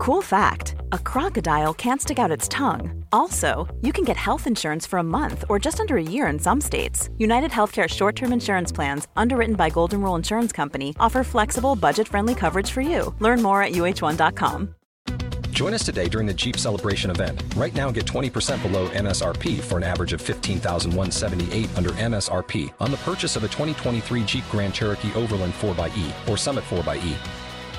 Cool fact a crocodile can't stick out its tongue. Also, you can get health insurance for a month or just under a year in some states. United Healthcare short term insurance plans, underwritten by Golden Rule Insurance Company, offer flexible, budget friendly coverage for you. Learn more at uh1.com. Join us today during the Jeep Celebration event. Right now, get 20% below MSRP for an average of 15178 under MSRP on the purchase of a 2023 Jeep Grand Cherokee Overland 4xE or Summit 4xE.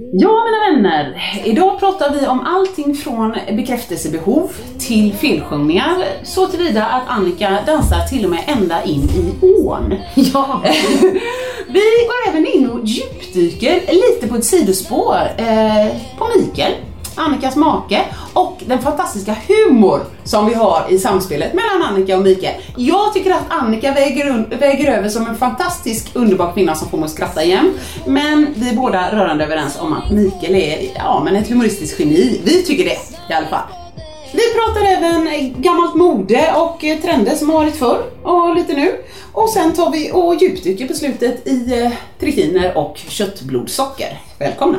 Ja, mina vänner. Idag pratar vi om allting från bekräftelsebehov till felsjungningar så tillvida att Annika dansar till och med ända in i ån. Ja. vi går även in och djupdyker lite på ett sidospår eh, på Mikael, Annikas make, och den fantastiska humor som vi har i samspelet mellan Annika och Mikael. Jag tycker att Annika väger, väger över som en fantastisk underbar kvinna som får mig att skratta igen. Men vi är båda rörande överens om att Mikael är ja, men ett humoristiskt geni. Vi tycker det i alla fall. Vi pratar även gammalt mode och trender som har varit förr och lite nu. Och sen tar vi och djupdyker på slutet i eh, trikiner och köttblodsocker. Välkomna!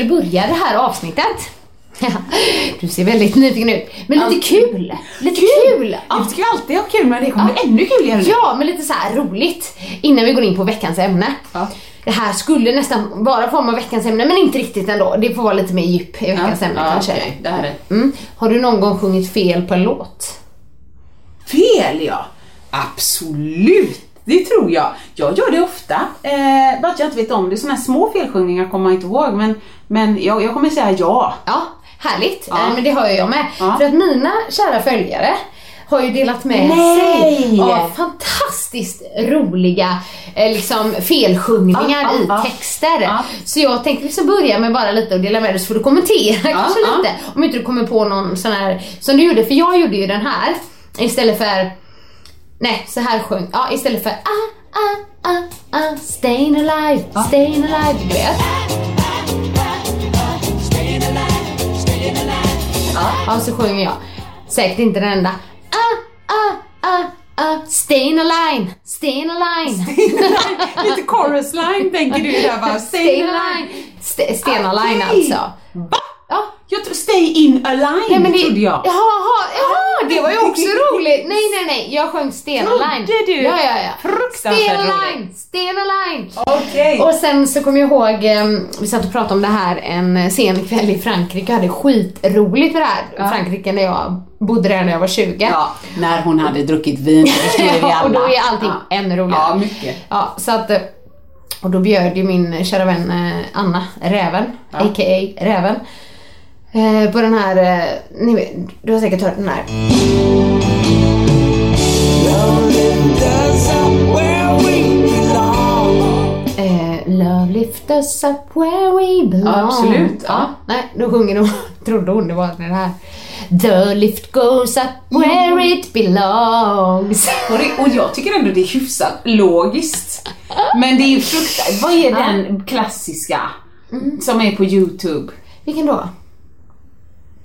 skulle börja det här avsnittet. Du ser väldigt nyfiken ut. Men lite Allt- kul! Lite kul! Ja. Vi ska alltid ha kul men det kommer bli ännu kuligare. Ja, men lite så roligt innan vi går in på veckans ämne. Ja. Det här skulle nästan vara form av veckans ämne, men inte riktigt ändå. Det får vara lite mer djup i veckans ämne kanske. okej. Det här är Mm. Har du någon gång sjungit fel på en låt? fel ja. Absolut. Det tror jag. Jag gör det ofta. Eh, bara att jag inte vet om det. Sådana här små felsjungningar kommer jag inte ihåg. Men, men jag, jag kommer säga ja. Ja, härligt. Ja. Eh, Men det har jag med. Ja. För att mina kära följare har ju delat med Nej! sig av fantastiskt roliga eh, liksom, felsjungningar Ja, ja, i texter. Ja. Så jag tänkte liksom börja med bara lite och dela med dig så får du kommentera kanske lite. Om inte du kommer på någon sån här som du gjorde, för jag gjorde ju den här istället för Nej, så här sjöng Ja, istället för ah, ah, ah, ah, staying alive, staying alive, du vet. Ja, ja, så sjunger jag. Säkert inte den enda. Ah, ah, ah, ah, staying alive, staying alive. Lite chorus line tänker du där va? Staying alive. St- Stena Line Okej. alltså. Va? Ja. Jag tror stay in a line Nej, men det, trodde jag. Jaha, jaha, jaha, det var ju också roligt. Nej, nej, nej, jag sjöng Stena Trodde Line. du? Ja, ja, ja. Stena. Line, Stena Line. Okej. Och sen så kommer jag ihåg, eh, vi satt och pratade om det här en sen kväll i Frankrike och hade skitroligt med det här. Frankrike när jag bodde där när jag var 20. Ja, när hon hade druckit vin, det förstår vi alla. Ja, och då är allting ja. ännu roligare. Ja, mycket. Ja, så att, eh, och då bjöd ju min kära vän eh, Anna, Räven, a.k.a. Räven, eh, på den här, eh, ni vet, du har säkert hört den här. Eh, Love lift us up where we belong. Absolut, ja. Nej, då sjunger hon, trodde hon det var det här. The lift goes up where it belongs. Och, det, och jag tycker ändå det är hyfsat logiskt. Men det är ju fruktansvärt. Vad är den klassiska som är på Youtube? Vilken då?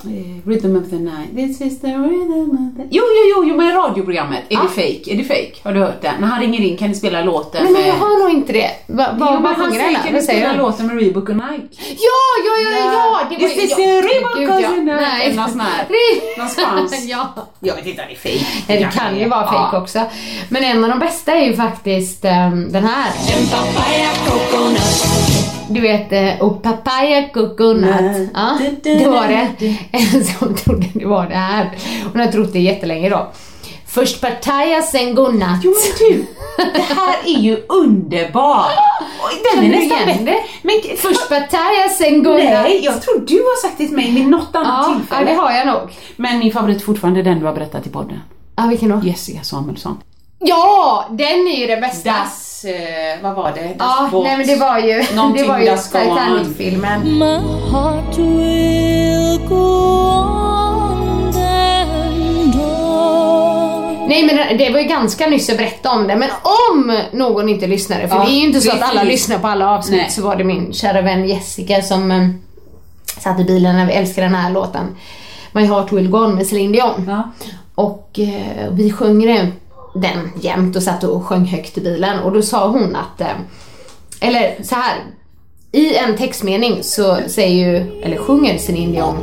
Eh, Rhythm of the night. This is the rhythm of the... Jo, jo, jo, jo men radioprogrammet. Är det fake? Är det fake? Har du hört det? När han ringer in kan ni spela låten Men med... jag har nog inte det. Va, va, Jo, men vad han sjunger säger den? kan säger spela han? låten med Reebok och Nike? Ja, ja, ja, ja! Det var This is ja, the Reebok ja. cousin. Nej. Någon sån här. Det- Någonstans. ja. Jag vet inte om det är fake. Nej, Det kan ju vara fake också. Men en av de bästa är ju faktiskt ehm, den här. Du vet, eh, och papaya coconut. Ja, det var det. En som trodde det var det här. Hon har trott det jättelänge då. Först papaya, sen godnatt. Jo men du, det här är ju underbart! Den är nästan bättre. det? Men Först papaya, sen godnatt. Nej, jag tror du har sagt det till mig vid något annat Ja, ja, tillfälle. det har jag nog. Men min favorit är fortfarande den du har berättat i podden. Ja, vilken då? Jessica Samuelsson. Ja, den är ju den bästa. Das, eh, vad var det? Ja, Boat. nej men det var ju, det var ju. Titanic-filmen. My heart will go on and on. Nej men det var ju ganska nyss att berätta om det, men om någon inte lyssnade, för Ja, det är ju inte så att alla lyssnar på alla avsnitt, Nej. så var det min kära vän Jessica som eh, satt i bilen när vi älskade den här låten. My Heart Will Go On med Celine Dion. Ja. Och eh, vi sjöng den, den jämt och satt och sjöng högt i bilen och då sa hon att, eh, eller så här i en textmening så säger ju, eller sjunger Celine Dion.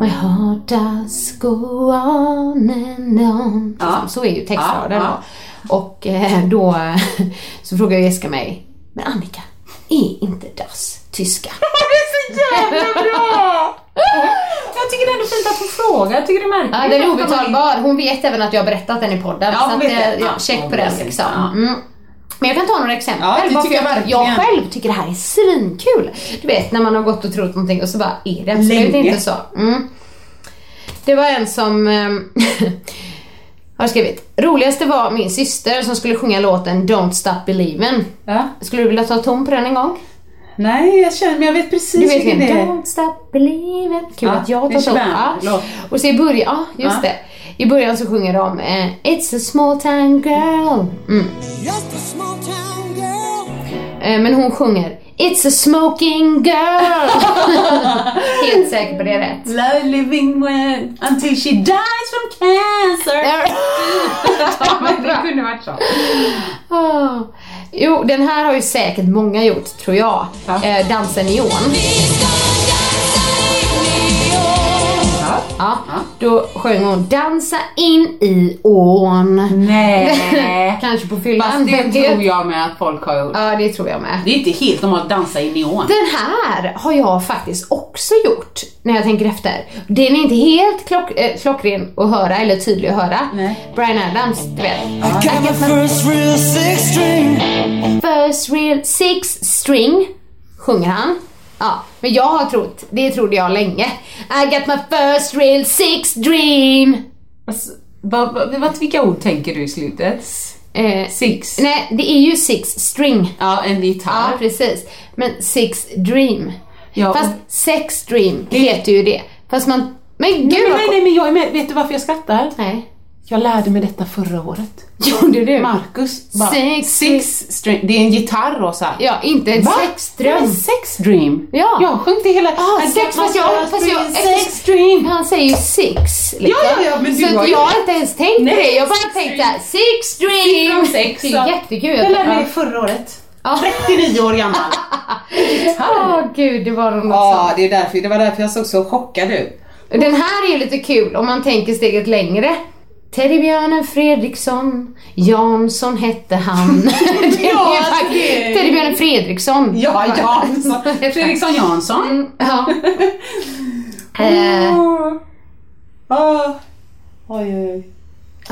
My heart does go on and on. Ja. Så är ju textraden Ja, då. Och eh, då så frågar Jessica mig, men Annika, är inte das tyska? Det är så jävla bra! Jag tycker det är ändå fint att få fråga. Jag tycker det är märkligt. Ja, den är obetalbar. Hon vet även att jag har berättat den i podden. Ja, så hon att, eh, ja, check hon på den liksom. Ja. Mm. Men jag kan ta några exempel. Ja, det tycker jag att jag verkligen. själv tycker det här är svinkul. Du vet när man har gått och trott någonting och så bara är det absolut Länge. inte så. Mm. Det var en som ehm, har skrivit. Roligaste var min syster som skulle sjunga låten Don't Stop Believin'. Ja. Skulle du vilja ta ton på den en gång? Nej, jag känner, men jag vet precis Du vet vilken det är. Don't stop believing. Kul Ja, att jag tar. Shabam. Ja. Och så i början, ja just Ja. det. I början så sjunger de eh, It's a small town girl. Mm. Just a small town girl. Eh, men hon sjunger It's a smoking girl. Helt säker på det är rätt. Love living when, until she dies from cancer. Ja, men det kunde varit så. Ah. Jo, den här har ju säkert många gjort, tror jag. Ja. Eh, Dansen neon. Ja, då sjöng hon Dansa in i ån. Nej. Kanske på fyllan. Fast det tror jag med att folk har gjort. Ja, det tror jag med. Det är inte helt normalt att dansa i neon. Den här har jag faktiskt också gjort när jag tänker efter. Den är inte helt klock, äh, klockren att höra eller tydlig att höra. Nej. Brian Adams, du vet. Got my first real six string. First real six string, sjunger han. Ja, men jag har trott, det trodde jag länge. I got my first real six dream. Alltså, vad, vad, vad, vilka ord tänker du i slutet? Eh, Six? nej, det är ju six string. Ja, en gitarr. Ja, precis. Men six dream. Ja, Fast och- sex dream heter ju det. Fast man... Men gud nej, nej, nej, men jag är med. Vet du varför jag skrattar? Nej. Jag lärde mig detta förra året. Gjorde du? Marcus bara, Sex- six string. Det är en gitarr Rosa. Ja, inte en sexdröm. En sex dream? Ja. Jag sjöng det hela... Ah, sex, fast jag- fast jag- sex dream. Han säger ju six. Liksom. Ja, ja, ja, men du så har jag har inte ens tänkt på det. Jag bara tänkte dream. six dream. Siffran sex. Det så- är jättekul. Jag lärde mig det förra året. Ja. 39 år gammal. Åh gud, det var något Ja, sånt. det, är därför, det var därför jag såg så chockad ut. Den här är ju lite kul om man tänker steget längre. Teddybjörnen Fredriksson, Jansson hette han. Ja, det- Teddybjörnen Fredriksson. Ja, Jansson. Fredriksson Jansson. Mm, ja. Eh. Åh. Oj, oj.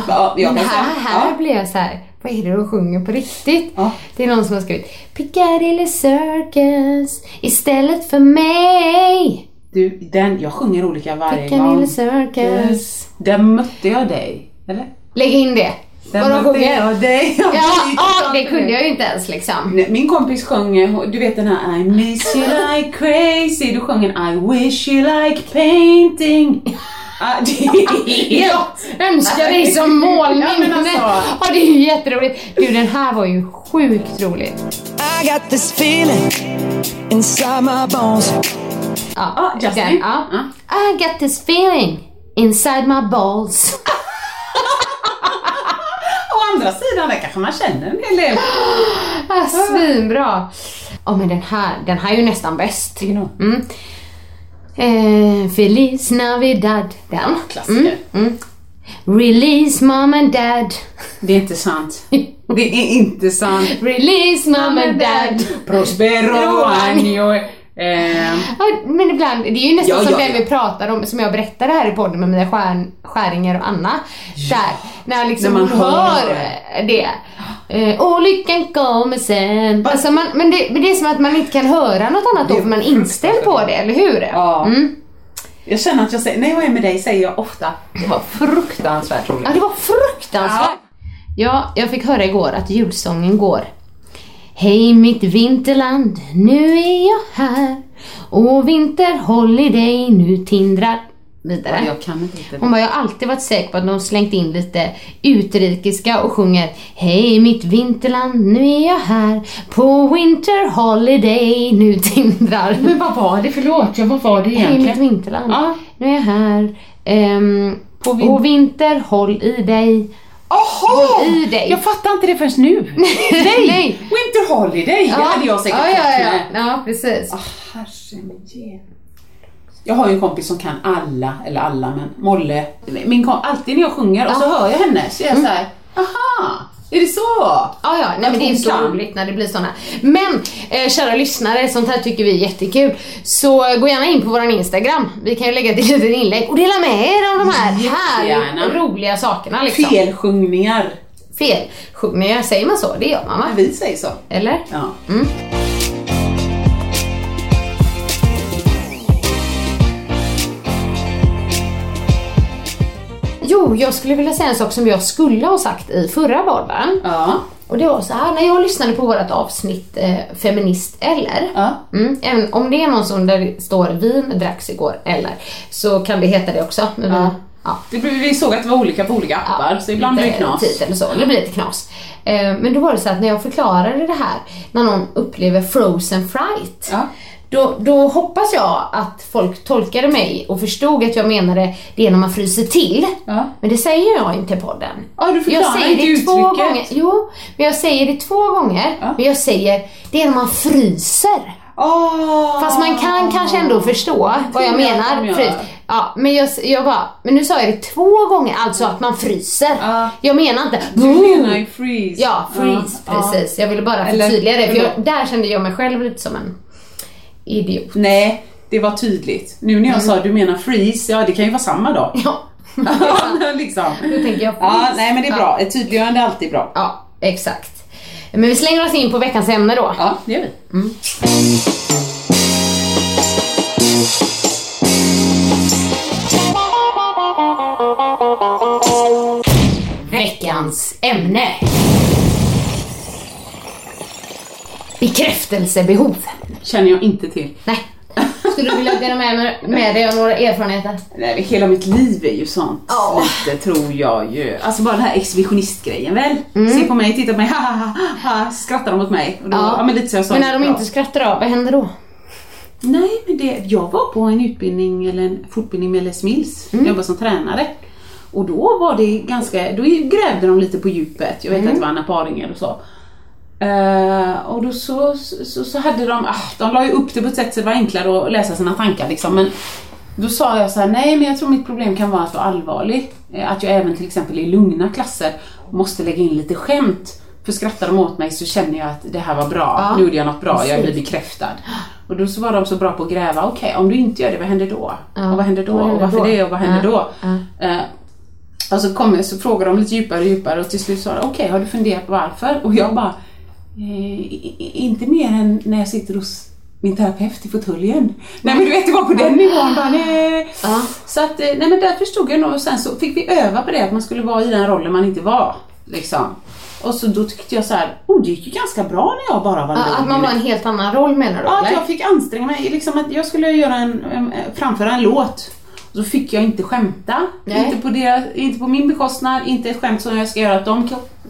Ja, jag kan här, säga. här Ja. blir jag så här. vad är det du sjunger på riktigt? Ja. Det är någon som har skrivit Piccadilly Circus istället för mig. Du, den, jag sjunger olika varje Piccadilly gång. Circus. Där mötte jag dig. Eller? Lägg in det. Där mötte sjunger. jag dig. Ja, Jag ja, det kunde jag ju inte ens liksom. Min kompis sjöng, du vet den här I miss you like crazy. Du sjöng en I wish you like painting. Ah, Jag önskar dig som målning. Ja, men alltså. Ja, det är ju jätteroligt. Du, den här var ju sjukt rolig. I got this feeling inside my bones. Ja, Ja, Justin. ja. I got this feeling inside my balls. Å andra sidan, där kanske man känner en hel del. Ah, svinbra. Ja men den här, den här är ju nästan bäst. Mm. Eh, Feliz Navidad. Den. Klassiker. Mm. Release mom and dad. Det är inte sant. Det är inte sant. Release mom and dad. Prospero año. Eh, Ja, men ibland, det är ju nästan Ja, som ja, den ja. vi pratar om, som jag berättade här i podden med Mia Skär, Skäringer och Anna. Där, när liksom När man hon hör det. Eh, och lyckan kommer sen. Alltså man, men, det, men det är som att man inte kan höra något annat då Det är för man är inställd på det, eller hur? ja. Mm. Jag känner att jag säger, när jag är med dig säger jag ofta, det var fruktansvärt roligt. Ja, det var fruktansvärt. Ja, jag fick höra igår att julsången går. Hej mitt vinterland, nu är jag här. Och vinterholiday, nu tindrar vidare. Jag kan inte riktigt. Hon bara, jag har alltid varit säker på att de slängt in lite utrikiska och sjunger Hej mitt vinterland, nu är jag här på winter holiday, nu tindrar. Men vad var det? Förlåt, ja, vad var det Hej mitt egentligen? vinterland, Ja. nu är jag här. Um, På vin- och vinter, håll i dig. Håll i dig. Jag fattar inte det förrän nu. Nej. Winter Holiday, det hade jag säkert ja, ja, ja. ja, precis. Herregud. Jag har ju en kompis som kan alla, eller alla, men Molle. Min kom, alltid när jag sjunger och så hör jag henne så är jag så här, aha, är det så? Ja, ja, nej, men det är hon så roligt när det blir såna. Men eh, kära lyssnare, sånt här tycker vi är jättekul. Så gå gärna in på våran Instagram. Vi kan ju lägga ett litet inlägg och dela med er av de här härliga, roliga sakerna liksom. Felsjungningar. Fel. Sjungningar, säger man så? Det gör man va? Vi säger så. Eller? Ja. Jo, jag skulle vilja säga en sak som jag skulle ha sagt i förra podden. Ja. Och det var så här, när jag lyssnade på vårt avsnitt eh, Feminist eller Ja. Mm, även om det är någon som där står vin dracks igår eller så kan det heta det också. Men Ja. ja, Det, vi såg att det var olika på olika appar, så ibland blir det knas. Och så, det blir lite knas. Eh, men då var det så att när jag förklarade det här, när någon upplever frozen fright. Ja. Då, då hoppas jag att folk tolkade mig och förstod att jag menade det när man fryser till. Ja. Men det säger jag inte i podden. Ja, du jag säger inte det två uttrycket. gånger. Jo, men jag säger det två gånger. Ja. Men jag säger det är när man fryser. Oh. Fast man kan kanske ändå förstå vad jag jag menar. Frys. Ja, men jag, jag bara, men nu sa jag det två gånger, alltså att man fryser. Ja. Jag menar inte Du menar ju freeze. Ja, freeze, Ja, precis. Jag ville bara förtydliga det, för jag, där kände jag mig själv lite som en idiot. Nej, det var tydligt. Nu när jag sa du menar freeze, ja det kan ju vara samma dag. Ja, liksom. då tänker jag Ja, freeze. nej men det är Ja. bra. Ett tydliggörande är alltid bra. Ja, exakt. Men vi slänger oss in på veckans ämne då. Ja, det gör vi. Veckans ämne. Bekräftelsebehov. Känner jag inte till. Nej. Skulle du vilja dela med, med dig av några erfarenheter? Nej, hela mitt liv är ju sånt. Ja. Lite tror jag ju. Alltså bara den här exhibitionistgrejen väl. Se på mig, titta på mig, ha ha ha, ha skrattar de åt mig. Då, ja. men lite så jag sa. Men när de ja. inte skrattar då, vad händer då? Nej, men det, jag var på en utbildning eller en fortbildning med Les Mills. Jag jobbade som tränare. Och då var det ganska, då grävde de lite på djupet. Jag vet att det var Anna Paringer och så. Eh, och då så, så, så hade de, ah, de la ju upp det på ett sätt så det var enklare att läsa sina tankar liksom. Men då sa jag så här: nej men jag tror mitt problem kan vara att vara allvarlig. Eh, Att jag även till exempel i lugna klasser måste lägga in lite skämt. För skrattar de åt mig så känner jag att det här var bra, Ja, nu gjorde jag något bra, jag blir bekräftad. Och då så var de så bra på att gräva, okej om du inte gör det, vad händer då? Ja, Och vad händer då? vad händer och varför då? det? Och vad händer Ja, då? Eh, och så, kom jag, så frågade de lite djupare och djupare och till slut sa de, okej har du funderat på varför? Och jag bara, eh, inte mer än när jag sitter hos min terapeut i fåtöljen. Nej men du vet, det var på den nivån bara, nej. Ja. Så att, eh, nej men där förstod jag nog och sen så fick vi öva på det, att man skulle vara i den rollen man inte var. Liksom. Och så då tyckte jag så här, oh det gick ju ganska bra när jag bara var Ja. Att man var en helt annan roll menar du? Ja, att jag fick anstränga mig. Liksom att jag skulle göra en, framföra en låt. Så fick jag inte skämta. Nej. Inte på, deras, inte på min bekostnad, inte ett skämt som jag ska göra att de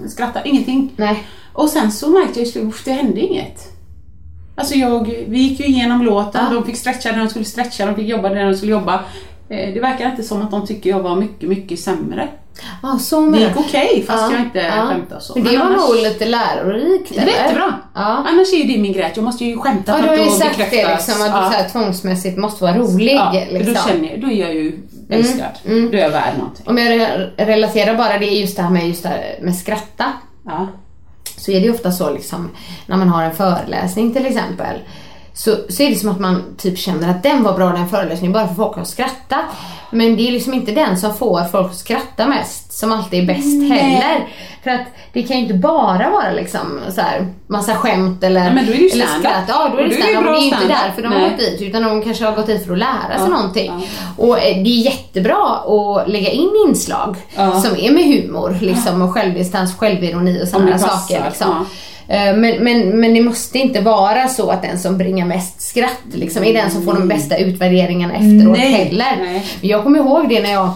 skrattar, ingenting. Nej. Och sen så märkte jag ju att det hände inget. Alltså jag, vi gick ju igenom låten, Ja. de fick stretcha när de skulle stretcha, de fick jobba när de skulle jobba. Eh, Det verkar inte som att de tycker jag var mycket, mycket sämre. Ja, så Det gick okej fast Ja, jag inte ja. skämtade så. Men det var annars- nog lite lärorikt Det eller? jättebra. Ja. Annars är ju det min grej, att jag måste ju skämta Ja, för du har att ju då sagt det bekräftas. liksom, att du Ja. så här, tvångsmässigt måste vara rolig. För liksom. då känner jag, då är jag ju älskad. mm. Då är jag värd någonting. Om jag re- relaterar bara det just det här med, just det här med skratta. Så är det ofta så liksom när man har en föreläsning till exempel. Så, så är det som att man typ känner att den var bra den föreläsningen bara för folk har skrattat. Men det är liksom inte den som får folk att skratta mest som alltid är bäst heller. För att det kan ju inte bara vara liksom så här massa skämt eller, Ja, men eller skratt. Ja, då är det stand-up. bra Det är ju inte därför de Nej. har gått dit utan de kanske har gått dit för att lära sig Ja, någonting. Och eh, det är jättebra att lägga in inslag Ja. som är med humor liksom, och självdistans, självironi och sådana saker. Liksom. Eh, Men, men, men det måste inte vara så att den som bringar mest skratt liksom, är den som får de bästa utvärderingarna efteråt Nej, heller. nej. Jag kommer ihåg det när jag,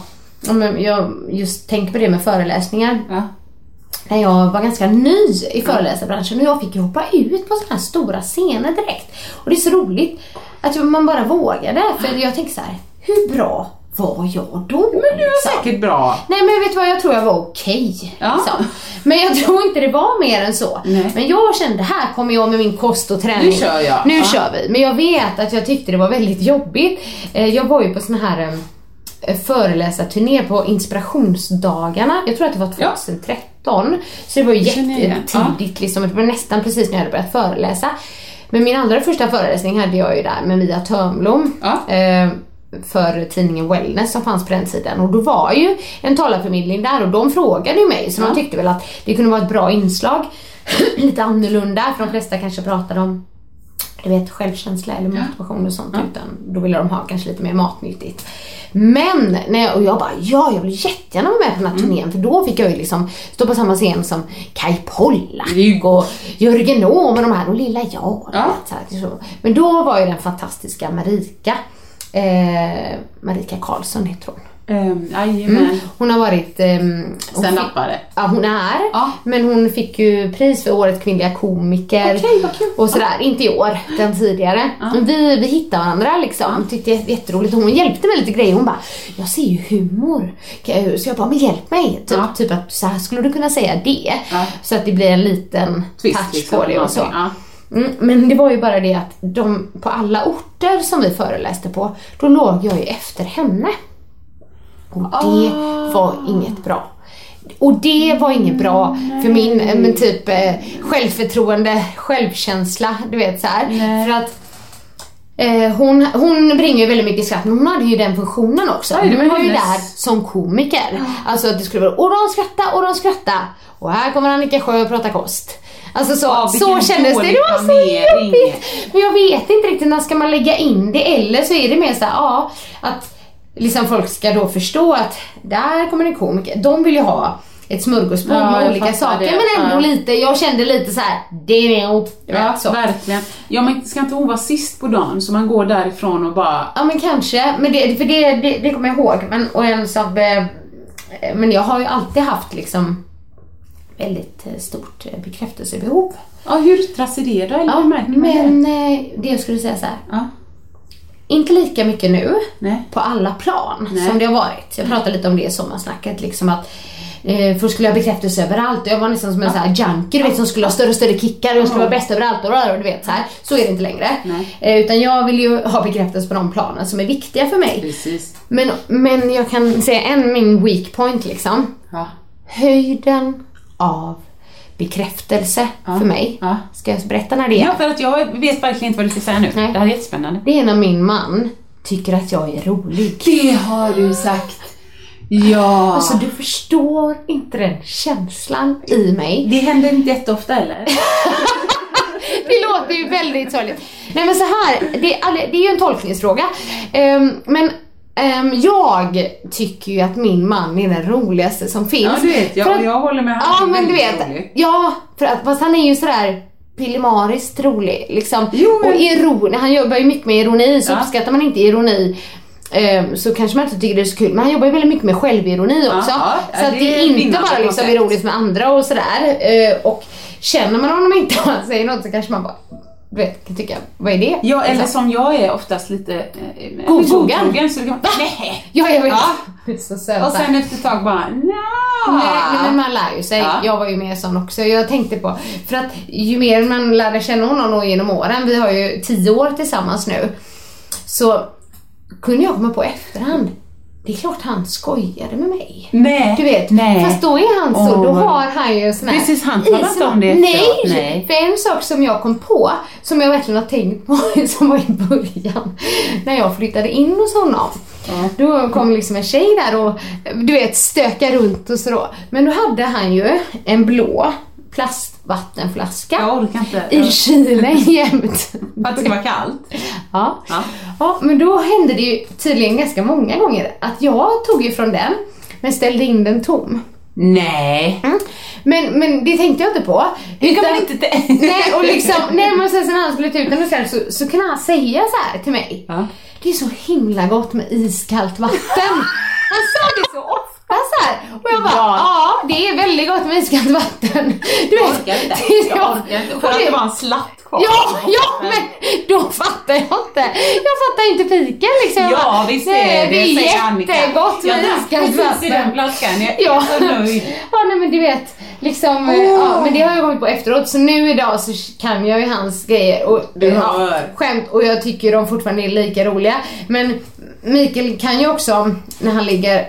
jag just tänker på det med föreläsningar. Ja. När jag var ganska ny i föreläsarbranschen och jag fick ju hoppa ut på sådana här stora scener direkt. Och det är så roligt att man bara vågade. För jag tänker så här, hur bra var jag då? Men du var säkert bra. Nej men vet du vad, jag tror jag var okej. Ja. liksom. Men jag tror inte det var mer än så. Nej. Men jag kände, här kommer jag med min kost och träning. Nu kör jag. Nu Ja. kör vi. Men jag vet att jag tyckte det var väldigt jobbigt. Eh, Jag var ju på sån här eh, föreläsarturné på inspirationsdagarna. Jag tror att det var Ja. 2013. Så det var ju jättetidigt liksom. Det var nästan precis när jag hade börjat föreläsa. Men min allra första föreläsning hade jag ju där med Mia Törnblom. Ja. För tidningen Wellness som fanns på den tiden. Och då var ju en talarförmedling där och de frågade ju mig så Ja. de tyckte väl att det kunde vara ett bra inslag. Lite annorlunda för de flesta kanske pratade om du vet, självkänsla eller motivation och sånt utan då ville de ha kanske lite mer matnyttigt. Men, när jag, och jag bara ja, jag vill jättegärna vara med på den här Mm. turnén för då fick jag ju liksom stå på samma scen som Kai Pollak och Jörgen Åhm och de här och lilla jag. Ja. Men då var ju den fantastiska Marika, eh, Marika Karlsson heter hon. Um, Jajamän. Hon har varit... fick- Stand-upare. Ja, hon är. Ja. Men hon fick ju pris för årets kvinnliga komiker. Vad kul. Och sådär. Inte i år, den tidigare. Men Vi, vi hittade varandra liksom. Tyckte det var jätteroligt. Hon hjälpte mig lite grejer. Hon bara, jag ser ju humor. Så jag bara, men hjälp mig. Typ, Ja. typ att så här skulle du kunna säga det. Ja. Så att det blir en liten Twist touch liksom. på det och så. Mm, men det var ju bara det att de, på alla orter som vi föreläste på, då låg jag ju efter henne. Och det var inget bra. Och det var inget bra för min men typ eh, självförtroende, självkänsla, du vet så här. För att eh, hon, hon bringar ju väldigt mycket skratt men hon hade ju den funktionen också. Var Hon var ju där som komiker. Alltså att det skulle vara och de skratta och de skratta och här kommer Annika Sjö och pratar kost. Alltså så, Ja, så kändes det. Det var så planering. jobbigt. Men jag vet inte riktigt när ska man lägga in det eller så är det mer så här, ja, att liksom folk ska då förstå att där kommer en komiker. De vill ju ha ett smörgåsbord Ja, med olika saker det. men ändå Ja. lite, jag kände lite så här, det är du Ja, så. verkligen. Ja, men ska inte hon vara sist på dagen så man går därifrån och bara... Ja men kanske, men det, för det, det, det kommer jag ihåg. Men, och en som, eh, men jag har ju alltid haft liksom väldigt eh, stort eh, bekräftelsebehov. Ja, hur yttrar sig det då? Eller Ja, märker man det? men eh, det jag skulle säga så här. Ja, Inte lika mycket nu nej. på alla plan Nej. som det har varit. Jag pratade lite om det i sommarsnacket. Liksom att, eh, först skulle jag ha bekräftelse överallt och jag var nästan som en här junkie du vet, som skulle ha större och större kickar och jag skulle vara bäst överallt och, och du vet så här. Så är det inte längre. Eh, utan jag vill ju ha bekräftelse på de planen som är viktiga för mig. Precis. Men, men jag kan säga en min weak point liksom. Ja. Höjden av bekräftelse för mig. Ja. Ska jag berätta när det är? ja, för att jag vet verkligen inte vad du ska säga nu. Nej. Det här är jättespännande. Det är när min man tycker att jag är rolig. Det har du sagt. Ja. Alltså du förstår inte den känslan i mig. det händer inte jätteofta eller? Det låter ju väldigt sorgligt. Nej men så här, det är, det är ju en tolkningsfråga. Ehm, men jag tycker ju att min man är den roligaste som finns. Ja, du vet. Jag, att- jag håller med. Ja Han är men du vet, rolig. ja för att fast han är ju sådär pillemariskt rolig liksom. Jo, men- Och ironi, han jobbar ju mycket med ironi så Ja. uppskattar man inte ironi ehm, så kanske man inte tycker det är så kul. Men han jobbar ju väldigt mycket med självironi också. ja, så att det det är inte bara liksom ironiskt med andra och sådär. Eh, och känner man honom inte och han säger något så kanske man bara, du vet, kan tycka, vad är det? Ja, eller som jag är oftast lite eh, Godtrogen. godtrogen, så det kan man, nej. Ja, jag vet. Ja. Så söta. Och sen efter ett tag bara, nja. Nej, men man lär ju sig. Ja. Jag var ju mer sån också. Jag tänkte på, för att ju mer man lärde känna honom genom åren, vi har ju tio år tillsammans nu, så kunde jag komma på efterhand, det är klart han skojade med mig. Nej. Du vet, nej. fast då är han så, Åh, då har han ju sån här Precis, han talar inte om det Nej, nej. för en sak som jag kom på, som jag verkligen har tänkt på, som var i början, när jag flyttade in hos honom. Då kom liksom en tjej där och du vet stöka runt och så då. Men då hade han ju en blå plastvattenflaska Jag orkar inte. i kylen jämt. För att det ska vara kallt. Ja. Ja. ja, men då hände det ju tydligen ganska många gånger att jag tog ifrån den men ställde in den tom. Nej. Mm. Men, men det tänkte jag inte på. Det kan man inte... Nej, och liksom, nej men sen, sen när han skulle ta ut den och så, här, så, så kan han säga så här till mig. Ja. Det är så himla gott med iskallt vatten. Han sa det så ofta så här. Och jag bara, ja. Ja. det är väldigt gott med iskallt vatten. Du Jag vet, orkar inte. Jag orkar inte. För att det- var en slatt kvar. Ja, ja, men då fattar jag inte. Jag fattar inte fika liksom. Jag Ja, visst är det, det. är jättegott Jag med iskallt precis i den vatten. flaskan. Jag är Ja. så nöjd. ja, nej men du vet. Liksom, eh, ja, men det har jag kommit på efteråt. Så nu idag så kan jag ju hans grejer och ja, skämt och jag tycker de fortfarande är lika roliga. Men Mikael kan ju också, när han ligger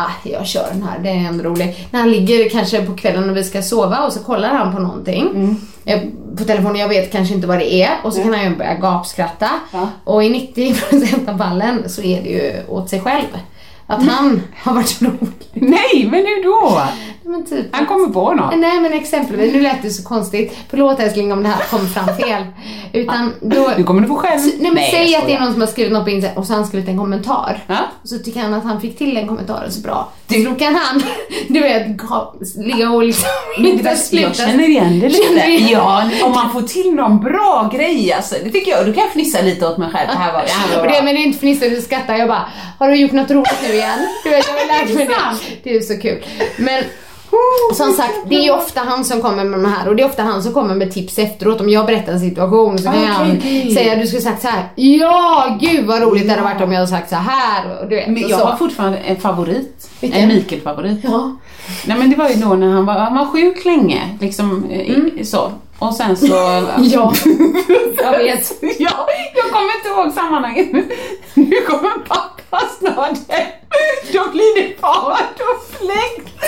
Ah, jag kör den här, det är ändå rolig. När han ligger kanske på kvällen och vi ska sova och så kollar han på någonting Mm. eh, på telefonen, jag vet kanske inte vad det är och så kan han ju börja gapskratta. Ja. Och i 90% av fallen så är det ju åt sig själv. Att han har varit rolig. Nej, men hur då? Men typ Han kommer på något. Nej men exempelvis, nu lät det så konstigt. Förlåt älskling om det här kom fram fel. Utan då... Nu kommer du få själv. Nej men säg jag att det är någon som har skrivit något på internet och så har han skrivit en kommentar. Ja. Och så tycker han att han fick till den kommentaren så bra. Då kan han, du vet, ga- ligga och liksom inte sluta. jag känner igen det lite. Ja, om man får till någon bra grej alltså. Det tycker jag. Då kan jag fnissa lite åt mig själv. Det här var, det här var Och bra. det, men det är inte fnissa, du skrattar. Jag bara, har du gjort något roligt nu igen? Du vet, jag har lärt mig det. Det är så kul. Men som sagt, det är ju ofta han som kommer med de här och det är ofta han som kommer med tips efteråt. Om jag berättar en situation så kan Okej, han okej. säga, du skulle sagt så här. Ja, gud vad roligt det hade varit om jag hade sagt så här. Och du vet, Men jag har fortfarande en favorit. Vilken? En Mikael-favorit. Ja. Nej men det var ju då när han var, han var sjuk länge. Liksom i, så. Och sen så... Ja, jag vet. ja, jag kommer inte ihåg sammanhanget. Nu kommer pappa snart. Då blir det fart och fläkt.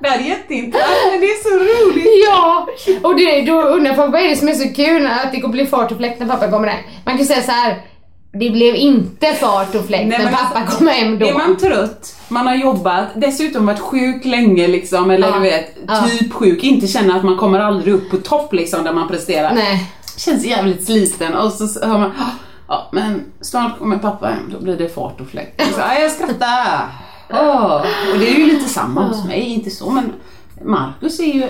Det här är jätteintressant men det är så roligt. Ja, och det, då undrar folk vad är det som är så kul att det blir fart och fläkt när pappa kommer hem. Man kan säga så här. Det blev inte fart och fläkt när pappa alltså, kom hem då. Är man trött, man har jobbat, dessutom varit sjuk länge liksom, eller Ja. du vet, typ sjuk, inte känner att man kommer aldrig upp på topp liksom där man presterar. Nej. Känns jävligt sliten och så hör man, ja men snart kommer pappa hem, då blir det fart och fläkt. Så, ja, jag skrattar. Åh. Och det är ju lite samma hos mig, inte så men Marcus är ju eh,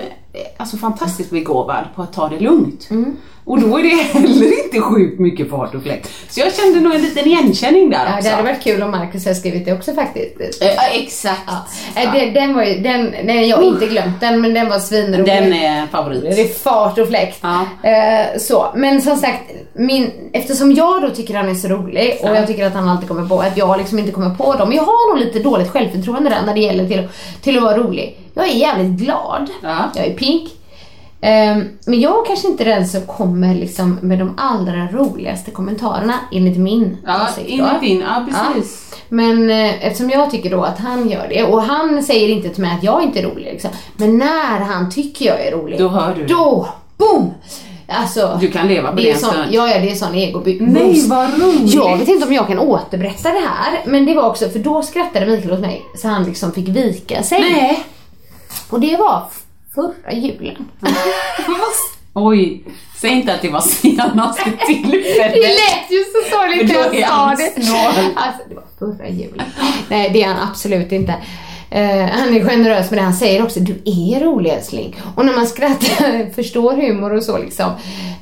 alltså fantastiskt begåvad på att ta det lugnt. Mm. Och då är det heller inte sjukt mycket fart och fläkt. Så jag kände nog en liten igenkänning där Ja, också. det hade varit kul om Marcus hade skrivit det också faktiskt. Eh, Ja, exakt. Ja. Eh, Det, den var ju, den, den, jag har inte glömt den men den var svinrolig. Den är favorit. Det är fart och fläkt. Ja. Eh, så. Men som sagt, min, eftersom jag då tycker han är så rolig och Ja. jag tycker att han alltid kommer på att jag liksom inte kommer på dem. Jag har nog lite dåligt självförtroende där när det gäller till, till att vara rolig. Jag är jävligt glad. Ja. Jag är pigg. Ehm, men jag kanske inte är den som kommer liksom med de allra roligaste kommentarerna enligt min Ja, åsikt då. enligt din, ja precis. Men eh, eftersom jag tycker då att han gör det och han säger inte till mig att jag inte är rolig liksom. Men när han tycker jag är rolig. Då hör du det. Då, boom! Alltså. Du kan leva på det det är en sån, stund. Ja, ja, det är sån ego Nej, vad roligt. Jag vet inte om jag kan återberätta det här, men det var också, för då skrattade Mikael åt mig så han liksom fick vika sig. Nej. Och det var förra julen. Oj, säg inte att det var senaste tillfället. Det lät ju så sorgligt när är jag sa det. Alltså, det var förra julen. Nej, det är han absolut inte. Eh, han är generös med det. Han säger också, du är rolig älskling. Och när man skrattar, förstår humor och så liksom.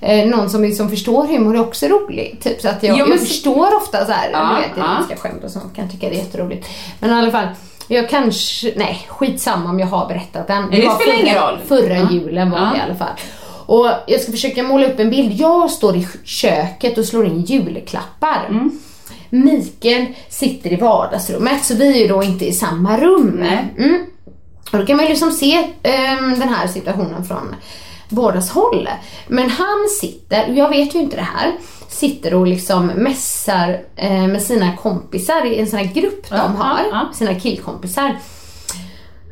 Eh, någon som liksom förstår humor är också rolig. Typ så att jag, Ja, men jag förstår ofta så här, Ja, vet, ja. ironiska skämt och sånt. Kan tycka det är jätteroligt. Men i alla fall. Jag kanske, nej skitsamma om jag har berättat den. det var spelar förra, ingen roll. Förra Ja. julen var Ja. det i alla fall. Och jag ska försöka måla upp en bild. Jag står i köket och slår in julklappar. Mm. Mikael sitter i vardagsrummet så vi är ju då inte i samma rum. Mm. Och då kan man liksom se ehm, den här situationen från bådas håll. Men han sitter, och jag vet ju inte det här, sitter och liksom mässar eh, med sina kompisar i en sån här grupp de Ja, har, ja, sina killkompisar.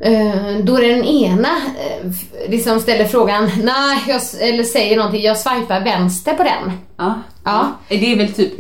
Eh, då den ena eh, liksom ställer frågan, nej, jag, eller säger någonting, jag swipar vänster på den. Ja. Ja. Det är väl typ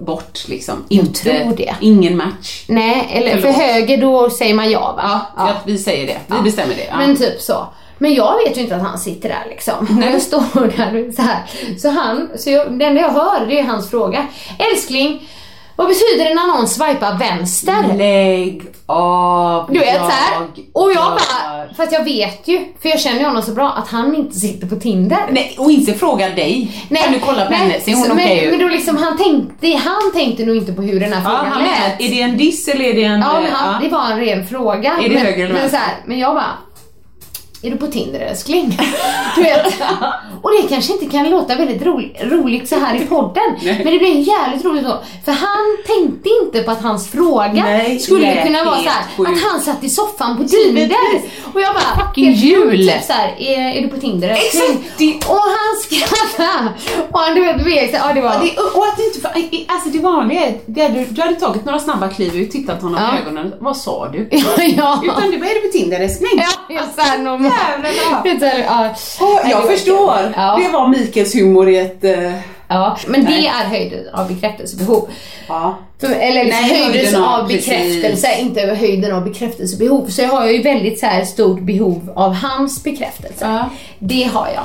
bort liksom. Jag Inte. Ingen match. Nej, eller för Förlåt. höger då säger man ja va? Ja, vi säger det. Vi bestämmer det. Men typ så. Men jag vet ju inte att han sitter där liksom. Och jag står där så här. Så han, så jag, det enda jag hör det är hans fråga. Älskling, vad betyder det när någon swipar vänster? Lägg av. Du vet så här. Och jag bara, för att jag vet ju, för jag känner ju honom så bra, att han inte sitter på Tinder. Nej, och inte fråga dig. kan du kolla på nej, henne? Ser hon så- okej men, ut? men då liksom han tänkte, han tänkte nog inte på hur den här ja, frågan han menar, lät. är det en diss eller är det en... Ja, men eh, han, det var en ren fråga. Är det men, höger eller men, vänster? så här, men jag bara, är du på Tinder älskling? Du vet. Och det kanske inte kan låta väldigt roligt, roligt så här i podden. Nej. Men det blir jävligt roligt då. För han tänkte inte på att hans fråga Nej, skulle lät kunna vara så här, att han satt i soffan på Tinder. Och jag bara, Fucking jul. Typ så här, är, är du på Tinder älskling? Exakt, Och han skrattade. Och han du vet, sig. Ja, det var... Ja, det, och att det inte, alltså det vanliga är, det du, du hade tagit några snabba kliv ut, tittat honom Ja. i ögonen, vad sa du? ja, ja. Utan du är du på Tinder älskling? Ja, just såhär någon... Jävlar, ja. Det jag förstår. Ja. Det var Mikaels humor i ett... eh, ja, men det Nej. är höjden av bekräftelsebehov. ja. För, eller liksom Nej, höjden höjden av- av bekräftelse, precis. inte över höjden av bekräftelsebehov. Så jag har ju väldigt så här stort behov av hans bekräftelse. Ja. Det har jag.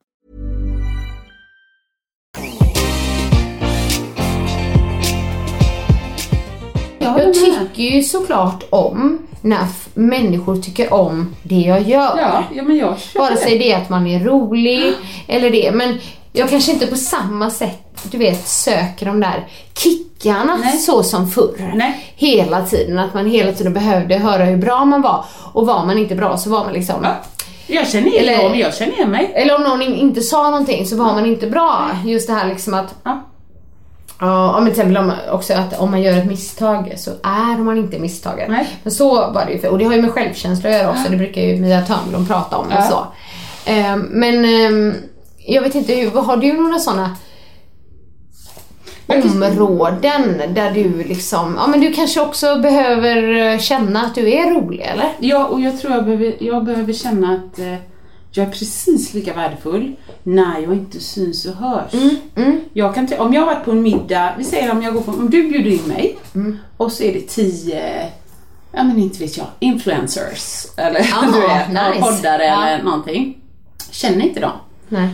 Jag med. tycker ju såklart om när människor tycker om det jag gör. Ja, ja, men jag Vare sig det är att man är rolig eller det. Men jag kanske inte på samma sätt, du vet, söker de där kickarna Nej. så som förr. Nej. Hela tiden. Att man hela tiden behövde höra hur bra man var. Och var man inte bra så var man liksom... Ja. Jag känner igen Eller- dem, jag känner igen mig. Eller om någon in- inte sa någonting så var man inte bra. Just det här liksom att Ja. Ja, men till exempel om, också att om man gör ett misstag så är man inte misstaget. Nej. Men så var det ju, för, och det har ju med självkänsla att göra också, det brukar ju Mia Törnblom prata om och så. Ehm, men ehm, jag vet inte, har du några sådana områden där du liksom, ja men du kanske också behöver eh, känna att du är rolig eller? Ja, och jag tror jag behöver, jag behöver känna att eh, jag är precis lika värdefull när jag inte syns och hörs. Jag kan om jag har varit på en middag, vi säger om jag går på, om du bjuder in mig och så är det tio, ja men inte vet jag, influencers eller Aha, du vet, nice. poddare Ja. eller någonting. Känner inte dem. Nej.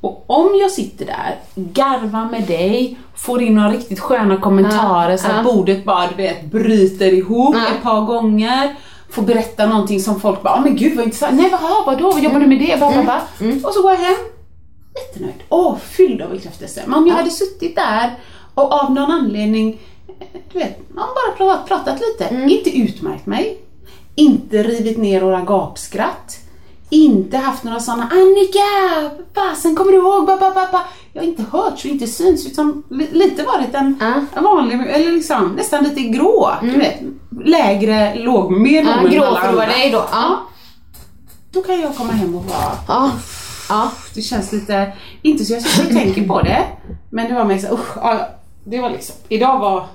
Och om jag sitter där, garvar med dig, får in några riktigt sköna kommentarer Ja, så att ja. bordet bara du vet, bryter ihop Ja. ett par gånger. Får berätta någonting som folk bara, "Ah, men gud vad intressant, nej vadå, vadå, vad jobbar du med det? Bla, bla, bla. Mm. Och så går jag hem, jättenöjd. Åh, fylld av bekräftelse. Men om jag hade suttit där och av någon anledning, eh, du vet, man bara pratat, pratat lite, Mm. inte utmärkt mig, inte rivit ner några gapskratt, inte haft några sådana Annika, fasen kommer du ihåg? Ba, ba, ba, ba. Jag har inte hört och inte syns utan li- lite varit en, en vanlig, eller liksom nästan lite grå, du vet. Lägre, låg, mer Mm. Låg än grå för dig då. Ja. Då kan jag komma hem och vara Ja. Ja. det känns lite, inte så jag sitter och tänker på det, men det var mer så usch, ja, det var liksom, idag var,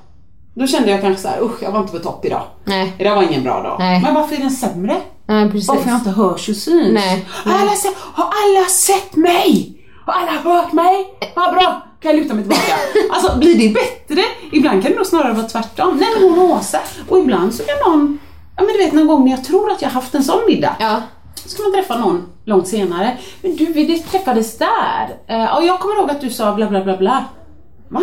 då kände jag kanske så här, usch jag var inte på topp idag. Nej. Idag var ingen bra dag. Nej. Men varför är den sämre? Ja, precis. Varför jag inte hörs och syns? Nej, Har, alla sett, har alla sett mig? Har alla hört mig? Vad bra! kan jag luta mig tillbaka. Alltså blir det bättre? Ibland kan det nog snarare vara tvärtom. Nej men hon Åsa. Och ibland så kan någon, ja men du vet någon gång när jag tror att jag haft en sån middag. Ja. Så ska man träffa någon långt senare. Men du, vi träffades där. Eh, och jag kommer ihåg att du sa bla bla bla bla. Va?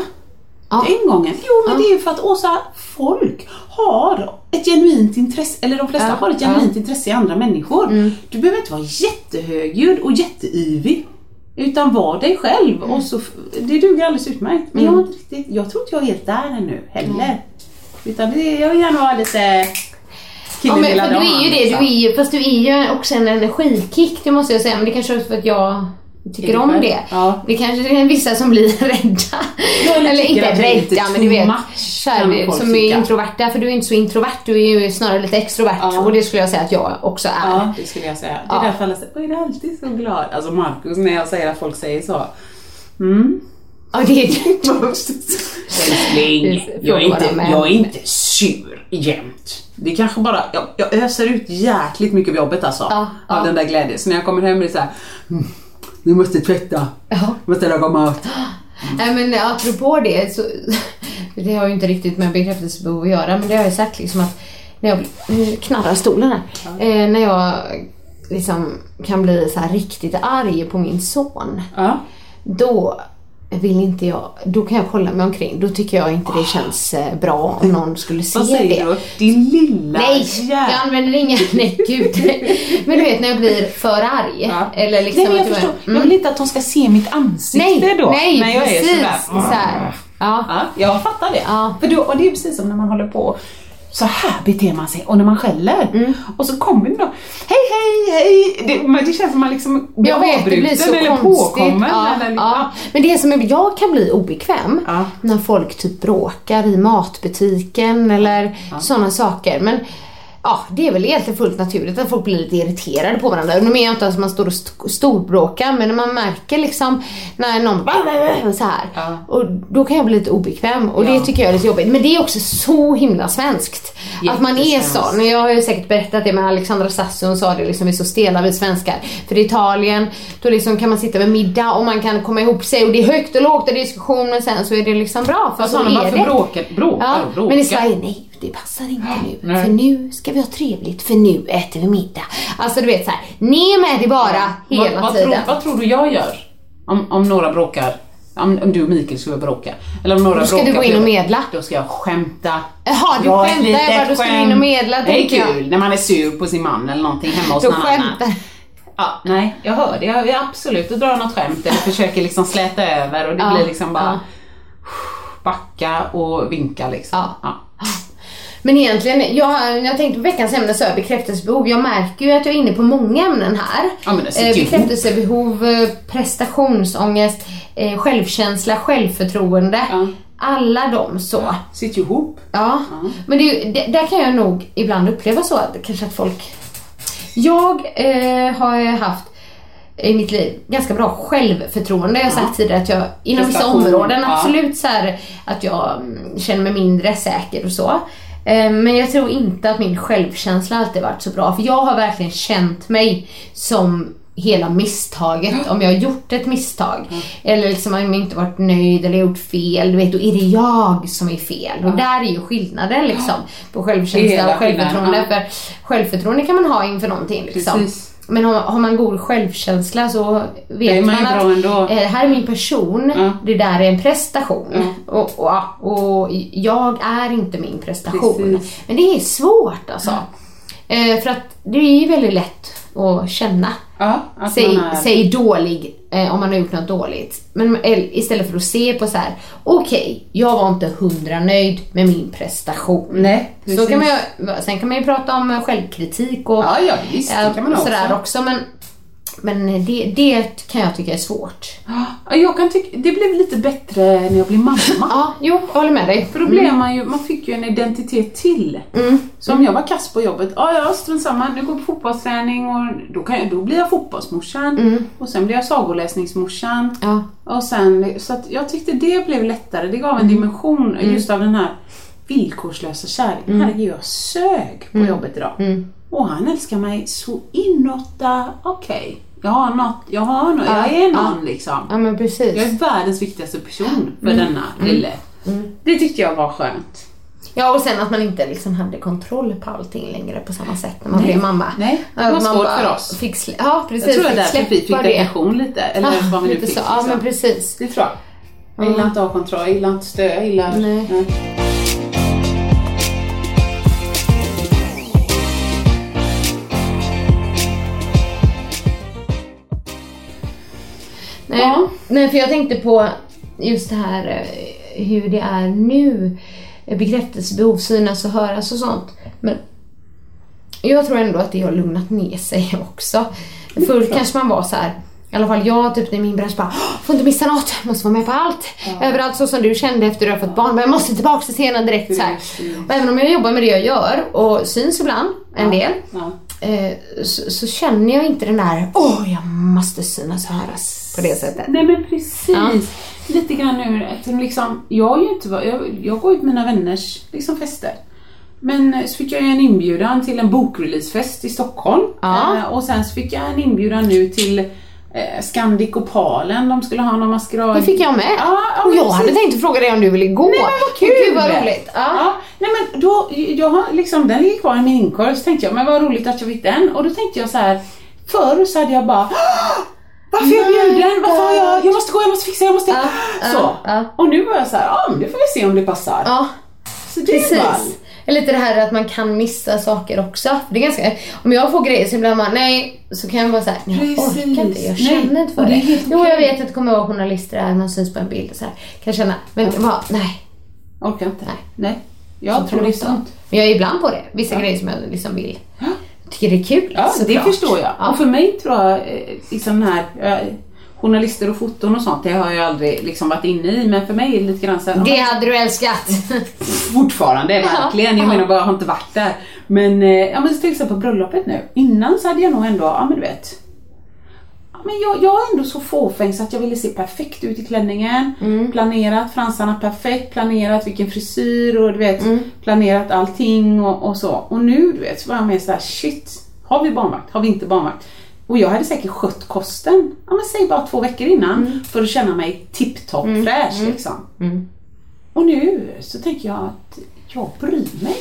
Ja. Den gången? Jo men det är ju för att Åsa, folk har ett genuint intresse, eller de flesta Ja, har ett ja. genuint intresse i andra människor. Du behöver inte vara jättehögljudd och jätteyvig. Utan var dig själv och så, det duger alldeles utmärkt. Men jag, har inte riktigt, jag tror inte jag är helt där ännu heller. Utan det, jag vill gärna vara lite Ja, men, för du är ju det, liksom. du är ju, fast du är ju också en energikick, det måste jag säga. Men det kanske är för att jag tycker Är det om det. Ja. Det kanske är vissa som blir rädda. Eller eller inte är rädda, men du vet. här, som är introverta, för du är inte så introvert, du är ju snarare lite extrovert. Ja. Och det skulle jag säga att jag också är. Ja, det skulle jag säga. Det är Ja. därför alla säger, "Oj, är du alltid så glad? Alltså Markus, när jag säger att folk säger så. Mm. Ja, det är Älskling, jag är, inte, jag är inte sur jämt. Det är kanske bara, jag, jag öser ut jäkligt mycket av jobbet alltså. Ja, av ja. den där glädjen. Så när jag kommer hem blir det så här, mm, du måste tvätta, Ja. måste laga mat. Nej men apropå det så, det har ju inte riktigt med bekräftelsebehov att göra men det har jag sagt liksom att när jag, nu knarrar stolen här, eh, när jag liksom kan bli så riktigt arg på min son. Ja. Då vill inte jag, då kan jag kolla mig omkring. Då tycker jag inte det känns eh, bra om någon skulle se Vad säger det. du? Din lilla Nej, jag använder inga, nej gud. Men du vet när jag blir för arg. Ja. Eller liksom Nej, men jag att förstår. Mm. Jag vill inte att de ska se mitt ansikte Nej, då. nej när jag precis. är sådär. Så här. Ja. Ja, jag fattar det. Ja. För då, och det är precis som när man håller på så här beter man sig och när man skäller. Mm. Och så kommer det då, hej hej hej. Det, men det känns som man liksom blir Jag vet, det avbruten blir så eller konstigt. påkommen. Ja, eller, ja. Men det som är, jag kan bli obekväm Ja. när folk typ bråkar i matbutiken eller sådana saker. Men ja, det är väl egentligen fullt naturligt att folk blir lite irriterade på varandra. Nu menar jag inte att man står och st- storbråkar men när man märker liksom när någon så här. Ja. Och då kan jag bli lite obekväm och det Ja. tycker jag är lite jobbigt. Men det är också så himla svenskt. Att man är sån. Jag har ju säkert berättat det med Alexandra Sasso, hon sa det liksom, vi är så stela vi svenskar. För i Italien, då liksom kan man sitta vid middag och man kan komma ihop sig och det är högt och lågt och diskussion men sen så är det liksom bra för Alltså, så är varför det. bråkar, bråkar Ja, bråkar. men i Sverige, nej det passar inte nu. nej. För nu ska vi ha trevligt, för nu äter vi middag. Alltså du vet så här, ner med det bara hela vad, vad, tiden. tror, vad tror du jag gör? Om, om några bråkar, om, om du och Mikael skulle bråka. Eller om några Då ska bråkar du gå in och medla. Då ska jag skämta. Jaha, du skämtar, jag bara, då ska du in och medla, Det är tänker jag. kul när man är sur på sin man eller någonting hemma hos Då någon annan. skämtar. Ja, nej, jag hör det. Jag, jag absolut, drar något skämt eller försöker liksom släta över och det Ja, blir liksom bara ja. backa och vinka liksom. Ja. Men egentligen, jag, jag tänkte på veckans ämne så är bekräftelsebehov. Jag märker ju att jag är inne på många ämnen här. Ja, men sitter eh, bekräftelsebehov, eh, prestationsångest, eh, självkänsla, självförtroende. Ja. Alla de så. Sitter ju ihop. Ja. Men det, det, där kan jag nog ibland uppleva så att kanske att folk... Jag eh, har haft i mitt liv ganska bra självförtroende. Jag har sagt tidigare att jag inom vissa områden ja. absolut så här, att jag mm, känner mig mindre säker och så. Eh, Men jag tror inte att min självkänsla alltid varit så bra. För jag har verkligen känt mig som hela misstaget. Om jag har gjort ett misstag. Eller liksom om jag inte varit nöjd eller gjort fel. Du vet, då är det jag som är fel. Och där är ju skillnaden liksom. På självkänsla och självförtroende. För självförtroende kan man ha inför någonting liksom. Precis. Men har, har man god självkänsla så vet man att eh, här är min person, Ja. det där är en prestation. Och, och, och jag är inte min prestation. Precis. Men det är svårt alltså. Eh, för att det är ju väldigt lätt att känna Ja, att sig, man är... sig dålig eh, om man har gjort något dåligt. Men istället för att se på så här: okej, jag var inte hundra nöjd med min prestation. Nej, Så kan man ju, sen kan man ju prata om självkritik och Ja, ja, visst, kan man också. sådär också. Men, men det, det kan jag tycka är svårt. Ja, Jag kan tycka, det blev lite bättre när jag blev mamma. Ja, jo, jag håller med dig. För då blev man ju, man fick ju en identitet till. Så om jag var kass på jobbet, ja ja strunt samma, nu går på fotbollsträning och då, kan jag, då blir jag fotbollsmorsan. Och sen blir jag sagoläsningsmorsan. Ja. Och sen, så att jag tyckte det blev lättare, det gav en dimension just av den här villkorslösa kärleken. Herregud, jag sög på jobbet idag. Och han älskar mig så inåtta, okej. Jag har något, jag har något, jag är någon liksom. Ja men precis. Jag är världens viktigaste person för denna lille. Det tyckte jag var skönt. Ja och sen att man inte liksom hade kontroll på allting längre på samma sätt när man blev mamma. Nej, det Att var man svårt bara för oss. Fick slä- ja precis. Jag tror det fick därför vi fick depression lite. Eller Ja, vad vi nu fick. så. Ja liksom. men precis. Det tror jag. Jag gillar inte att ha kontroll, jag gillar inte stöd, jag gillar... Nej. Nej, Ja. nej, för jag tänkte på just det här eh, hur det är nu. eh, Bekräftelsebehov, synas och höras och sånt. Men jag tror ändå att det har lugnat ner sig också. Förr kanske man var så här. I alla fall jag typ i min bransch bara "Åh, får inte missa något, måste vara med på allt. Överallt så som du kände efter att du har fått barn, men jag måste tillbaka till scenen direkt så här. Och även om jag jobbar med det jag gör och syns ibland, en del, Ja. eh, så, så känner jag inte den där åh jag måste synas och höras på det sättet. Nej men precis. Lite grann nu, att liksom, jag, har ju inte, jag, jag går ut mina vänners liksom, fester. Men eh, så fick jag ju en inbjudan till en bokreleasefest i Stockholm. Ja. Eh, och sen så fick jag en inbjudan nu till eh, Scandic Opalen, de skulle ha någon maskerad. Det fick jag med. Ja, ja, och jag hade precis. tänkt fråga dig om du ville gå. Nej men vad kul! Gud vad roligt. Ja. Ja, nej men då, jag har liksom, den ligger kvar i min inkorg, så tänkte jag, men vad roligt att jag fick den. Och då tänkte jag så här, förr så hade jag bara "Åh, varför är jag bjuden? Varför har jag, jag måste gå, jag måste fixa, jag måste... Ja, så. ja, ja. Och nu var jag så här, ja men det får vi se om det passar. ja. så det är. Precis. Eller lite det här att man kan missa saker också. För det är ganska, om jag får grejer så ibland man, nej, så kan jag säga, nej jag Precis. orkar inte, jag Nej, känner inte för det det. är Jo, jag vet att det kommer vara journalister här, man syns på en bild och så här. Kan jag känna, men bara, nej. Orkar inte. Nej. Nej. Jag tror det är sunt. Men jag är ibland på det, vissa grejer som jag liksom vill. Tycker det är kul Ja, det såklart. förstår jag. Ja. Och för mig tror jag, eh, liksom den här, eh, journalister och foton och sånt, det har jag aldrig liksom varit inne i. Men för mig är det lite grann så här, Det hade du älskat. Fortfarande, verkligen. Jag Ja. menar bara, jag har inte varit där. Men, eh, ja men till exempel på bröllopet nu. Innan så hade jag nog ändå, ja men du vet. Men jag, jag är ändå så fåfäng så att jag ville se perfekt ut i klänningen. Mm. Planerat fransarna perfekt, planerat vilken frisyr och du vet, Mm. planerat allting och, och så. Och nu du vet, så var jag mer såhär, shit. Har vi barnvakt? Har vi inte barnvakt? Och jag hade säkert skött kosten, ja men säg bara två veckor innan. Mm. För att känna mig tipptopp fräsch liksom. Och nu så tänker jag att jag bryr mig.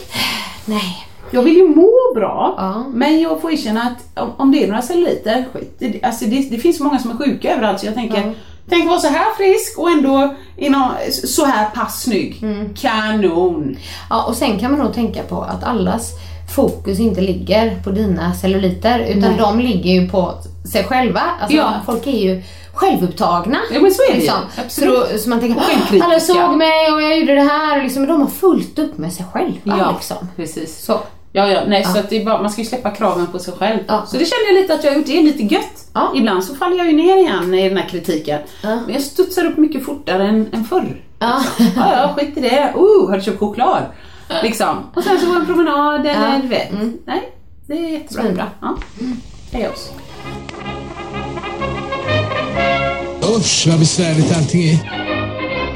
nej. Jag vill ju må bra, Ja. men jag får erkänna att om, om det är några celluliter, skit det, alltså det, det finns många som är sjuka överallt så jag tänker, Ja. tänk vara så här frisk och ändå inom, så här pass snygg. Mm. Kanon! Ja, och sen kan man nog tänka på att allas fokus inte ligger på dina celluliter utan Nej. de ligger ju på sig själva. Alltså, Ja. Folk är ju självupptagna. Ja, men så är det ju. liksom. Absolut. Så, då, så man tänker, Och självkritiska. alla såg mig och jag gjorde det här. Liksom, men de har fullt upp med sig själva. Ja, Liksom. precis. Så. Ja, ja, nej, så att det är bara, man ska ju släppa kraven på sig själv. Ja. Så det känner jag lite att jag har gjort, det är lite gött. Ja. Ibland så faller jag ju ner igen i den här kritiken. Ja. Men jag studsar upp mycket fortare än, än förr. Ja. Ja, ja, skit i det. Oh, har du köpt choklad? Liksom. Och sen så går en promenad eller Ja. du vet. Nej, det är jättebra. Svinbra. Ja. Hej oss. Usch vad besvärligt allting är.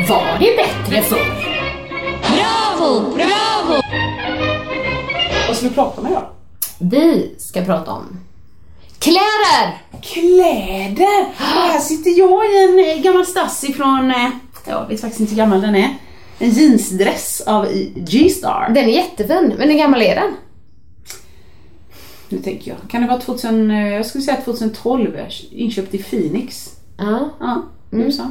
Var det bättre förr? Bravo, bravo! Ska vi prata om idag? Vi ska prata om kläder! Kläder! Och här sitter jag i en eh, gammal stass ifrån, eh, jag vet faktiskt inte hur gammal den är. En jeansdress av G-Star. Den är jättefin, men hur gammal är den? Nu tänker jag, kan det vara 2000, eh, jag skulle säga 2012, inköpt i Phoenix. Ja. Ja, Mm. USA.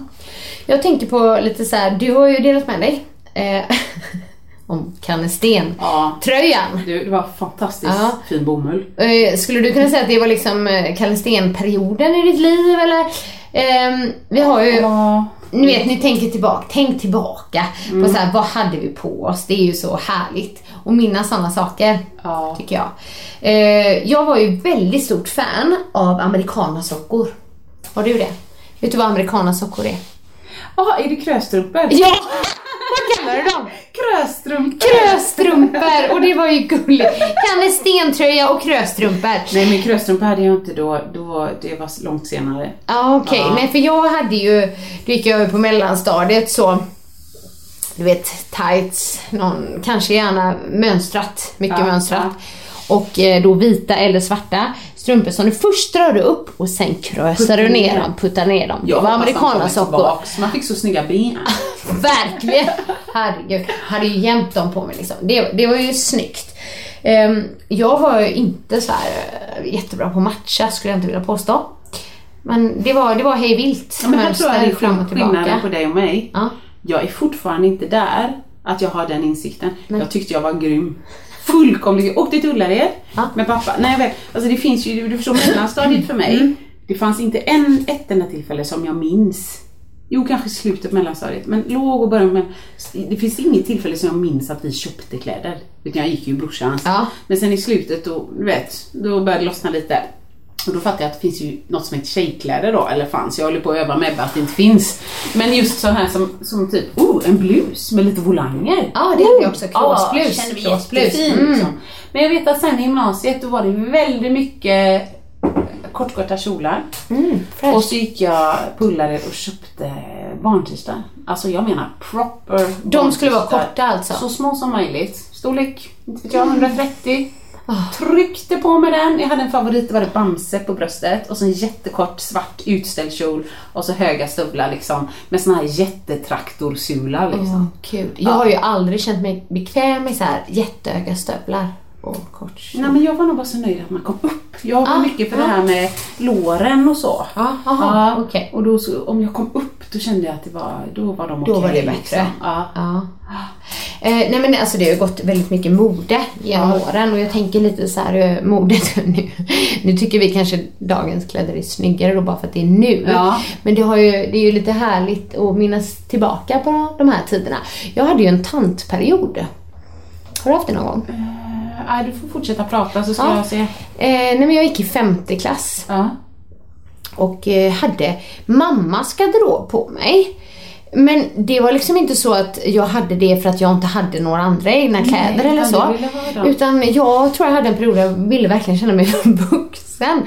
Jag tänker på lite så här, du har ju delat med dig eh, om Kannesten Ja. tröjan. Du, det var fantastiskt Ja. fin bomull. Eh, skulle du kunna säga att det var liksom eh, Kallensten-perioden i ditt liv eller? Ehm, vi har ju, Ja. ni vet ni tänker tillbaka, tänk tillbaka på så här, vad hade vi på oss? Det är ju så härligt att minnas sådana saker. Ja. Tycker jag. Eh, jag var ju väldigt stort fan av amerikanasockor. Har du det? Vet du vad amerikanasockor är? Jaha, är det kröstrumpor? Ja! Vad kallar du dem? Kröstrumpor! Kröstrumpor! Och det var ju gulligt. Kalle stentröja och kröstrumpor. Nej men kröstrumpor hade jag inte då, då det var långt senare. Ja okej, Ja. nej för jag hade ju, då gick jag över på mellanstadiet så du vet tights, någon, kanske gärna mönstrat, mycket Ja, mönstrat. Och eh, då vita eller svarta strumpor som du först rörde upp och sen krösade du ner dem, puttade ner dem. Det var kommer amerikanasockor. Man fick så snygga ben. Verkligen! Herregud, hade ju jämt dem på mig liksom. Det, det var ju snyggt. Ehm, jag var ju inte så här eh, jättebra på matcha skulle jag inte vilja påstå. Men det var, det var hej vilt. Ja, men här tror jag det är skillnaden på dig och mig. Ja. Jag är fortfarande inte där, att jag har den insikten. Jag tyckte jag var grym. Fullkomligt. Jag åkte till Ullared Ja. med pappa. Nej, jag vet, alltså det finns ju, du förstår mellanstadiet för mig. Mm. Det fanns inte en, ett enda tillfälle som jag minns. Jo, kanske slutet mellanstadiet. Men låg och början med, det finns inget tillfälle som jag minns att vi köpte kläder. Utan jag gick ju i brorsans. Ja. Men sen i slutet då, du vet, då började det lossna lite. Och då fattade jag att det finns ju något som heter tjejkläder då, eller fanns, jag håller på att öva med att det inte finns. Men just så här som, som typ, oh, en blus med lite volanger. Ja, det hade jag också. Kråsblus. Ja, mig Kråsblus. Mm. Liksom. Men jag vet att sen i gymnasiet då var det väldigt mycket kortkorta kjolar. Mm, och så gick jag på Ullared och köpte barntistar. Alltså jag menar proper De skulle vara korta alltså? Så små som möjligt. Storlek, inte vet jag, 130. Ah. Tryckte på mig den. Jag hade en favorit, det var det Bamse på bröstet. Och så en jättekort svart utställd kjol. Och så höga stövlar liksom. Med såna här jättetraktorsular liksom. Oh, gud. Jag har ju aldrig känt mig bekväm i så här jättehöga stövlar och kort kjol. Nej men jag var nog bara så nöjd att man kom upp. Jag var Ah, mycket för ja. det här med låren och så. Ja, aha, okej. Och då så, om jag kom upp då kände jag att det var, då var de Då okej. var det bättre. Liksom. Ja. Ja. Eh, nej men alltså det har ju gått väldigt mycket mode genom åren och jag tänker lite så här eh, modet nu. Nu tycker vi kanske dagens kläder är snyggare då bara för att det är nu. Ja. Men det, har ju, det är ju lite härligt att minnas tillbaka på de här tiderna. Jag hade ju en tantperiod. Har du haft det någon gång? Nej, du får fortsätta prata så ska Ja. jag se. Eh, nej men jag gick i femte klass. Ja. och eh, hade mammas garderob på mig. Men det var liksom inte så att jag hade det för att jag inte hade några andra egna kläder eller utan så. Utan jag tror jag hade en period där jag ville verkligen känna mig vuxen.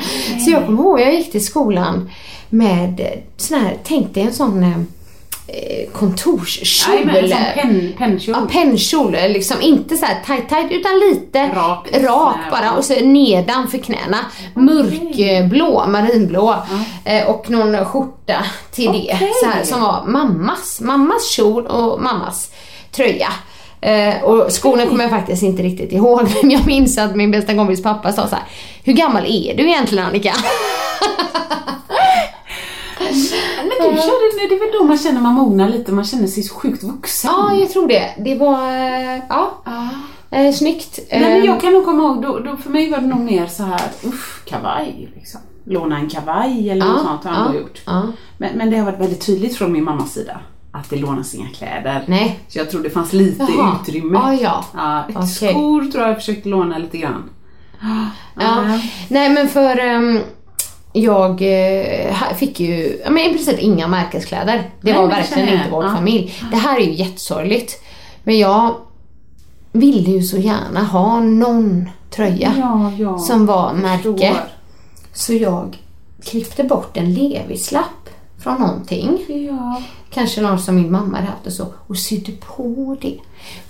Så jag kommer ihåg jag gick till skolan med sån här, tänk dig en sån eh, kontorskjol. Sån penn, pennkjol. Ja, pennkjol, liksom inte så här tight tight utan lite Rak. rak bara och så nedanför knäna. Mörkblå, marinblå eh, och någon skjorta till det Okej. så här, som var mammas, mammas kjol och mammas tröja. Eh, och skorna kommer jag faktiskt inte riktigt ihåg men jag minns att min bästa kompis pappa sa så här: Hur gammal är du egentligen Annika? Men du körde, det är väl då man känner man mognar lite, man känner sig så sjukt vuxen. Ja, jag tror det. Det var, eh, ja, Ja. eh, snyggt. Nej, men Eh, jag kan nog komma ihåg, då, då, för mig var det nog mer så här, uff, kavaj liksom. Låna en kavaj eller något sånt har jag nog gjort. ja. Men, men det har varit väldigt tydligt från min mammas sida att det lånas inga kläder. Nej. Så jag tror det fanns lite Jaha. utrymme. Ah, ja. Ja, Okej. Skor tror jag jag försökte låna lite grann. Ja. Nej men för ehm, jag eh, fick ju men i princip inga märkeskläder. Det var verkligen inte vår Ja. familj. Det här är ju jättesorgligt. Men jag ville ju så gärna ha någon tröja Ja, ja. som var märke. Så jag klippte bort en Levislapp från någonting. Kanske någon som min mamma hade haft och så. Och sydde på det.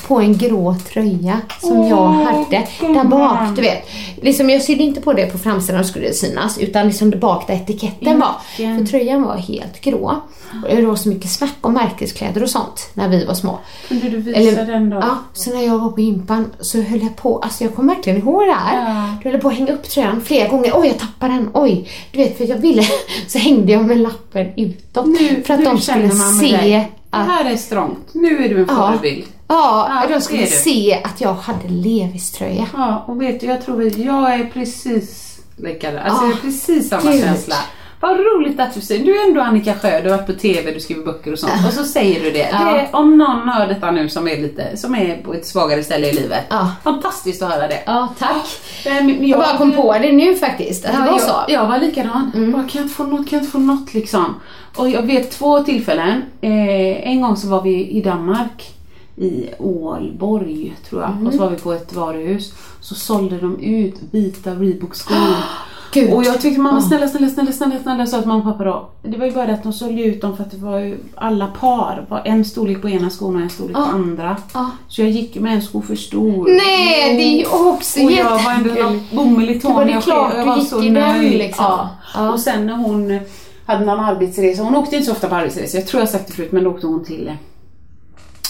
På en grå tröja som jag hade där bak. Du vet. Liksom jag sydde inte på det på framsidan skulle det synas. Utan liksom där bak där etiketten var. För tröjan var helt grå. Och det var så mycket snack om märkeskläder och sånt när vi var små. Kunde du visa den då? Ja, så när jag var på gympan så höll jag på, alltså jag kommer verkligen ihåg det här. Ja. Du höll på att hänga upp tröjan flera gånger. Oj, jag tappade den. Oj. Du vet, för jag ville, så hängde jag med lappen utåt. Nu, för att de skulle se dig. Det här är strångt. Nu är du en Ja. förebild. ja, Ja, de skulle se att jag hade Levis tröja. Ja, och vet du, jag tror att jag är precis likadan. Alltså Ah, jag har precis samma gud. känsla. Vad roligt att du säger, du är ändå Annika Sjö, du har varit på TV, du skriver böcker och sånt. Och så säger du det. Ja. det om någon hör detta nu som är lite, som är på ett svagare ställe i livet. Ja. Fantastiskt att höra det. Ja, tack. Men jag, bara kom på det nu faktiskt, att det var jag, så. jag var likadan. Bara, kan jag inte få något, kan jag inte få något liksom. Och jag vet två tillfällen. Eh, en gång så var vi i Danmark. I Ålborg tror jag. Och så var vi på ett varuhus. Så sålde de ut vita Reebok-skor. gud. Och jag tyckte mamma snälla, snälla, snälla, snälla, snälla sa att mamma och pappa då. Det var ju bara det att de sålde ut dem för att det var ju alla par. Det var en storlek på ena skon och en storlek på andra. Så jag gick med en sko för stor. Nej, det är ju också Och jag var ändå någon bomull i var tån. det Jag, klart jag du var gick så i den, liksom. Och sen när hon hade någon arbetsresa. Hon åkte inte så ofta på arbetsresa. Jag tror jag sagt det förut men då åkte hon till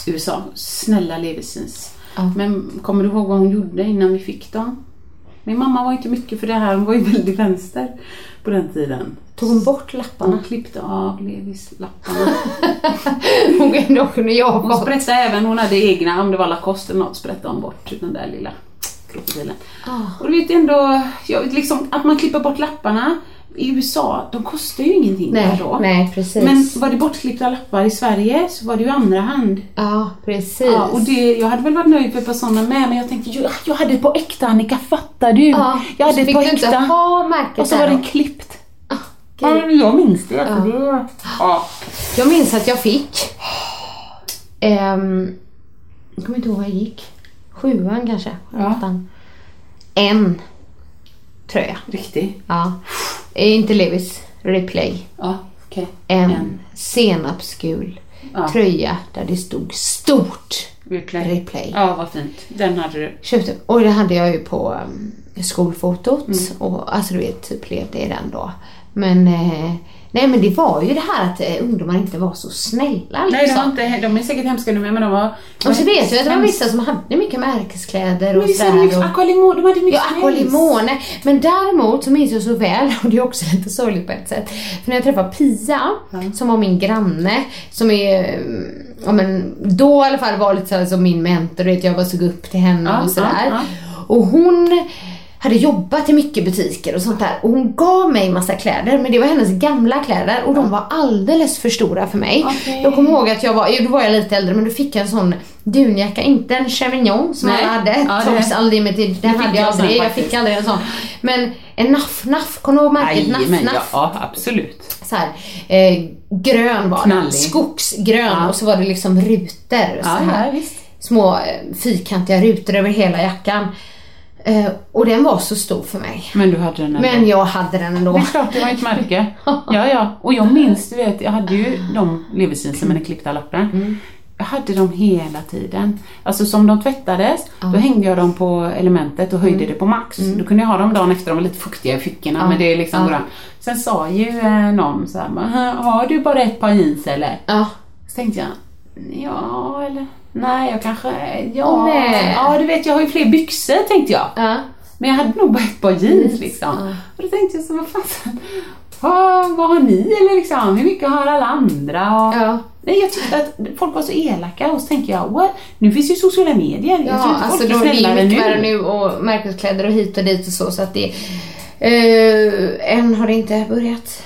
USA. Snälla Levisins. Men kommer du ihåg vad hon gjorde innan vi fick dem? Min mamma var inte mycket för det här. Hon var ju väldigt vänster på den tiden. Tog hon bort lapparna? Hon klippte av Levis-lapparna. Hon då kunde jag Hon sprättade även, hon hade egna, om det var Lacoste eller något, sprättade hon bort den där lilla krokodilen. Ah. Och du vet ändå, jag, liksom, att man klipper bort lapparna i USA, de kostar ju ingenting där Nej, då. nej precis. Men var det bortklippta lappar i Sverige så var det ju andra hand. Ja, precis. Ja, och det, jag hade väl varit nöjd med sådana med, men jag tänkte jag, jag hade ett på äkta Annika, fattar du? Ja, jag hade ett på du inte äkta. ha märket och så där var den klippt. Ah, Ja, gud. men jag minns det. Alltså, det ja. Jag minns att jag fick, ehm, jag kommer inte ihåg vad jag gick, sjuan kanske, Ja. åttan. En tröja. Riktigt. Ja. Inte Levis, Replay. Ja, okej. En, En. senapsgul Ja. tröja där det stod stort Replay. Replay. Ja, vad fint. Den hade du. Köpte, och det hade jag ju på um, skolfotot. Mm. Och, alltså du vet, typ levde i den då. Men, eh, nej men det var ju det här att eh, ungdomar inte var så snälla Nej, de, liksom. var inte, de är säkert hemska nu men de var... Och så vet jag att det var vissa som hade mycket märkeskläder och sådär. mycket och- Aqualimon, de hade mycket Ja, Aqualimone. Men däremot så minns jag så väl, och det är också lite sorgligt på ett sätt. För när jag träffade Pia, som var min granne, som är, mm, ja men då i alla fall var lite så här som min mentor, vet jag bara såg upp till henne Ja, och sådär. ja, Och hon hade jobbat i mycket butiker och sånt där och hon gav mig massa kläder men det var hennes gamla kläder och de var alldeles för stora för mig. Okej. Jag kommer ihåg att jag var, då var jag lite äldre men då fick jag en sån dunjacka, inte en chevignon som Nej. alla hade, Ja, det- trots Unlimited, den hade jag aldrig, jag fick aldrig en sån. Men en naff-naff, kommer du ihåg märket naff-naff? ja, absolut. Så här, eh, grön var den, skogsgrön Ja. och så var det liksom rutor. Så här. ja, visst. Små eh, fyrkantiga rutor över hela jackan. Eh, och den var så stor för mig. Men du hade den ändå. Men jag hade den ändå. Det är klart, det var ett märke. Ja, ja. Och jag minns, du vet, jag hade ju de leversinsen med den klippta lappen. Mm. Jag hade dem hela tiden. Alltså som de tvättades, då hängde jag dem på elementet och höjde Mm. det på max. Då kunde jag ha dem dagen efter, de var lite fuktiga i fickorna. Ja, Men det är liksom ja. Sen sa ju eh, någon så här, "Men, har du bara ett par jeans eller? Ja. Så tänkte jag, ja eller nej jag kanske, ja. Nej. Ja du vet jag har ju fler byxor tänkte jag. Ja. Men jag hade nog bara ett par jeans liksom. Och då tänkte jag så, vad fan, vad, vad har ni eller liksom, hur mycket har alla andra? Och, Ja. Nej, jag tyckte att folk var så elaka och så tänkte jag, what? Nu finns ju sociala medier. jag tror Ja, inte alltså folk är är snällare nu. nu och märkeskläder och hit och dit och så så att det eh, än har det inte börjat.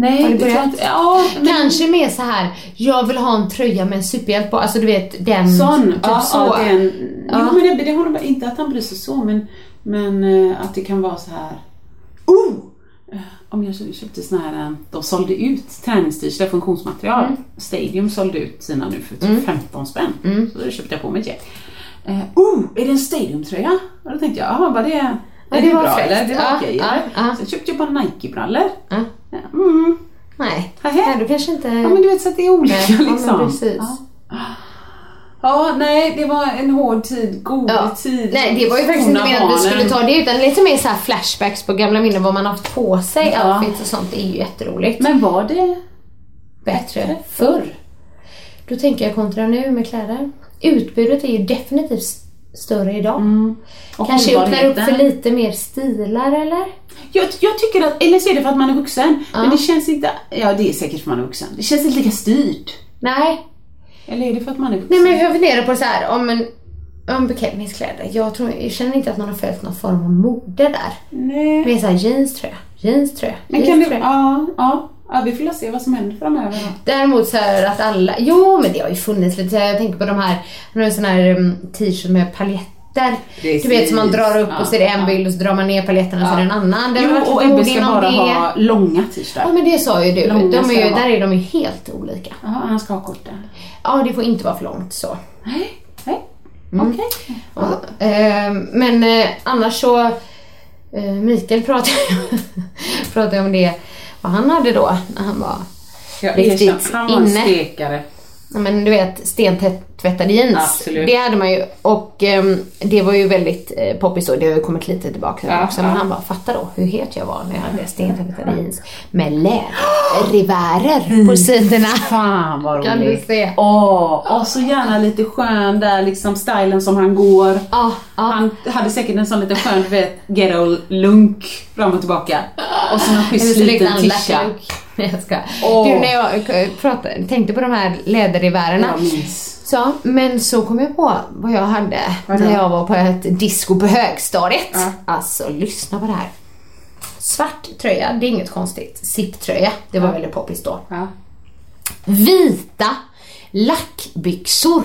Nej, Har jag börjat? Ja, men Kanske mer så här. jag vill ha en tröja med en superhjälte på, alltså du vet den. sån. Typ ja, så. Ja, den, Ja. Jo, men det, det håller bara, inte att han bryr sig så, men, men eh, att det kan vara så här. Oh! Eh, Om jag köpte- såna här, eh, de sålde ut träningst-t-shirtar, funktionsmaterial. Mm. Stadium sålde ut sina nu för typ 15 spänn. Så då köpte jag på mig ett. Eh, oh, är det en Stadium-tröja? Och då tänkte jag, jaha, var det, är det det var bra fräckt. eller? Det var Ja, okej ja, eller? ja. Sen köpte jag bara Nike-brallor. Ja. Ja, Mm. Nej. Nej, du kanske inte... Ja men du vet så att det är olika Nej, ja, men liksom. precis. Ja. ja, nej det var en hård tid, god Ja. tid. Nej, det var ju faktiskt inte meningen att vi skulle ta det utan lite mer så flashbacks på gamla minnen, vad man haft på sig, Ja. outfits och sånt. Det är ju jätteroligt. Men var det bättre förr. Då tänker jag kontra nu med kläder. Utbudet är ju definitivt större idag. Mm. Kanske öppnar upp för lite mer stilar eller? Jag, jag tycker att, eller så är det för att man är vuxen. Men det känns inte, ja det är säkert för att man är vuxen. Det känns inte lika styrt. Nej. Eller är det för att man är vuxen? Nej men jag funderar på så här om en om beklädningskläder. Jag, tror, jag känner inte att man har följt någon form av mode där. Nej. Med såhär jeanströja, jeanströja, Men kan du, jeanströja. ja, ja, ja, vi får se vad som händer framöver. Däremot så här att alla, jo men det har ju funnits lite, här, jag tänker på de här, en sån här um, t-shirt med paljetter. Precis. Du vet som man drar upp Ja, och det en ja. bild och så drar man ner paletterna och så är det en annan. Det Jo, och Ebbe ska bara det. ha långa t-shirtar. Ja men det sa ju du. Långa De är ju, där är de ju helt olika. Jaha, han ska ha korta. Ja det får inte vara för långt så. Nej, nej. Mm. Okej. Och, eh, men eh, annars så eh, Mikael pratade, pratade om det, vad han hade då när han var Jag riktigt erkänner, han var en inne. stekare. Ja, men du vet, stentvättade jeans. Absolut. Det hade man ju. Och ehm, det var ju väldigt eh, poppis då. Det har ju kommit lite tillbaka Ja, också. ja. Men han bara, fatta då hur het jag var när jag hade stentvättade jeans. Med läderrivärer på sidorna. Fan vad Kan du roligt. se? Åh, och så gärna lite skön där liksom stilen som han går. Ja, ja. Han hade säkert en sån liten skön du vet, ghetto lunk fram och tillbaka. Och så någon schysst liten tisha. Jag skojar. Åh. Du när jag eh, pratade, tänkte på de här minns. Så, men så kom jag på vad jag hade Vadå? när jag var på ett disco på högstadiet. Ja. Alltså, lyssna på det här. Svart tröja, det är inget konstigt. Zipptröja, det var väldigt poppis då. Ja. Vita lackbyxor.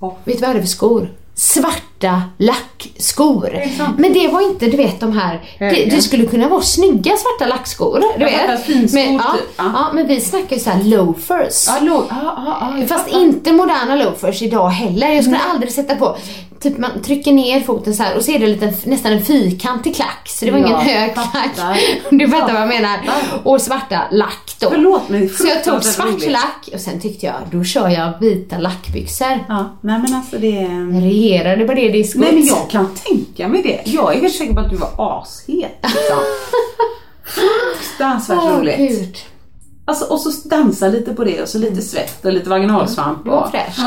Åh. Vet du vad jag hade för skor? Svarta lackskor. det? Men det var inte, du vet de här, det, Höga. det skulle kunna vara snygga svarta lackskor. Du vet. finskor men, ja, typ. Ja. ja, men vi snackar ju såhär loafers. Ja, lo- ja, Fast inte moderna loafers idag heller. Jag skulle aldrig sätta på, typ man trycker ner foten så och så är det lite, nästan en fyrkantig klack. Så det var ingen hög klack. Du fattar vad jag menar. Och svarta lack då. Förlåt mig, Så jag tog svart lack och sen tyckte jag, då kör jag vita lackbyxor. Ja, nej men alltså det... Regerade på det diskot. Nej men jag kan tänka mig det. Jag är helt säker på att du var ashet. Liksom. Fruktansvärt Åh, roligt. gud. Alltså, och så dansa lite på det och så lite svett och lite vaginalsvamp. Var och- fräscht.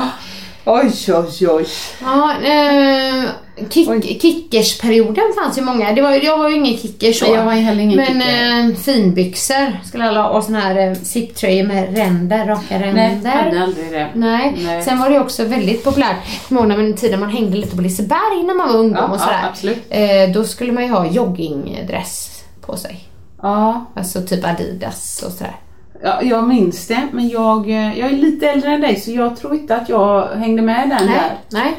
Oj, oj, oj. Ja, eh, kick, kickersperioden fanns ju många. Det var, jag var ju ingen kicker så. Nej, jag var ju heller ingen Men kicker. eh, finbyxor skulle alla ha och såna här eh, zipptröjor med ränder, raka ränder. Nej, hade aldrig det. Nej. Nej. Sen var det också väldigt populärt. Jag kommer man- tiden man hängde lite på Liseberg när man var ungdom Ja, och sådär. ja, absolut. Eh, då skulle man ju ha joggingdress på sig. Ja, Alltså typ Adidas och sådär. Ja, jag minns det. Men jag, eh, jag är lite äldre än dig så jag tror inte att jag hängde med den Nej. där. Nej.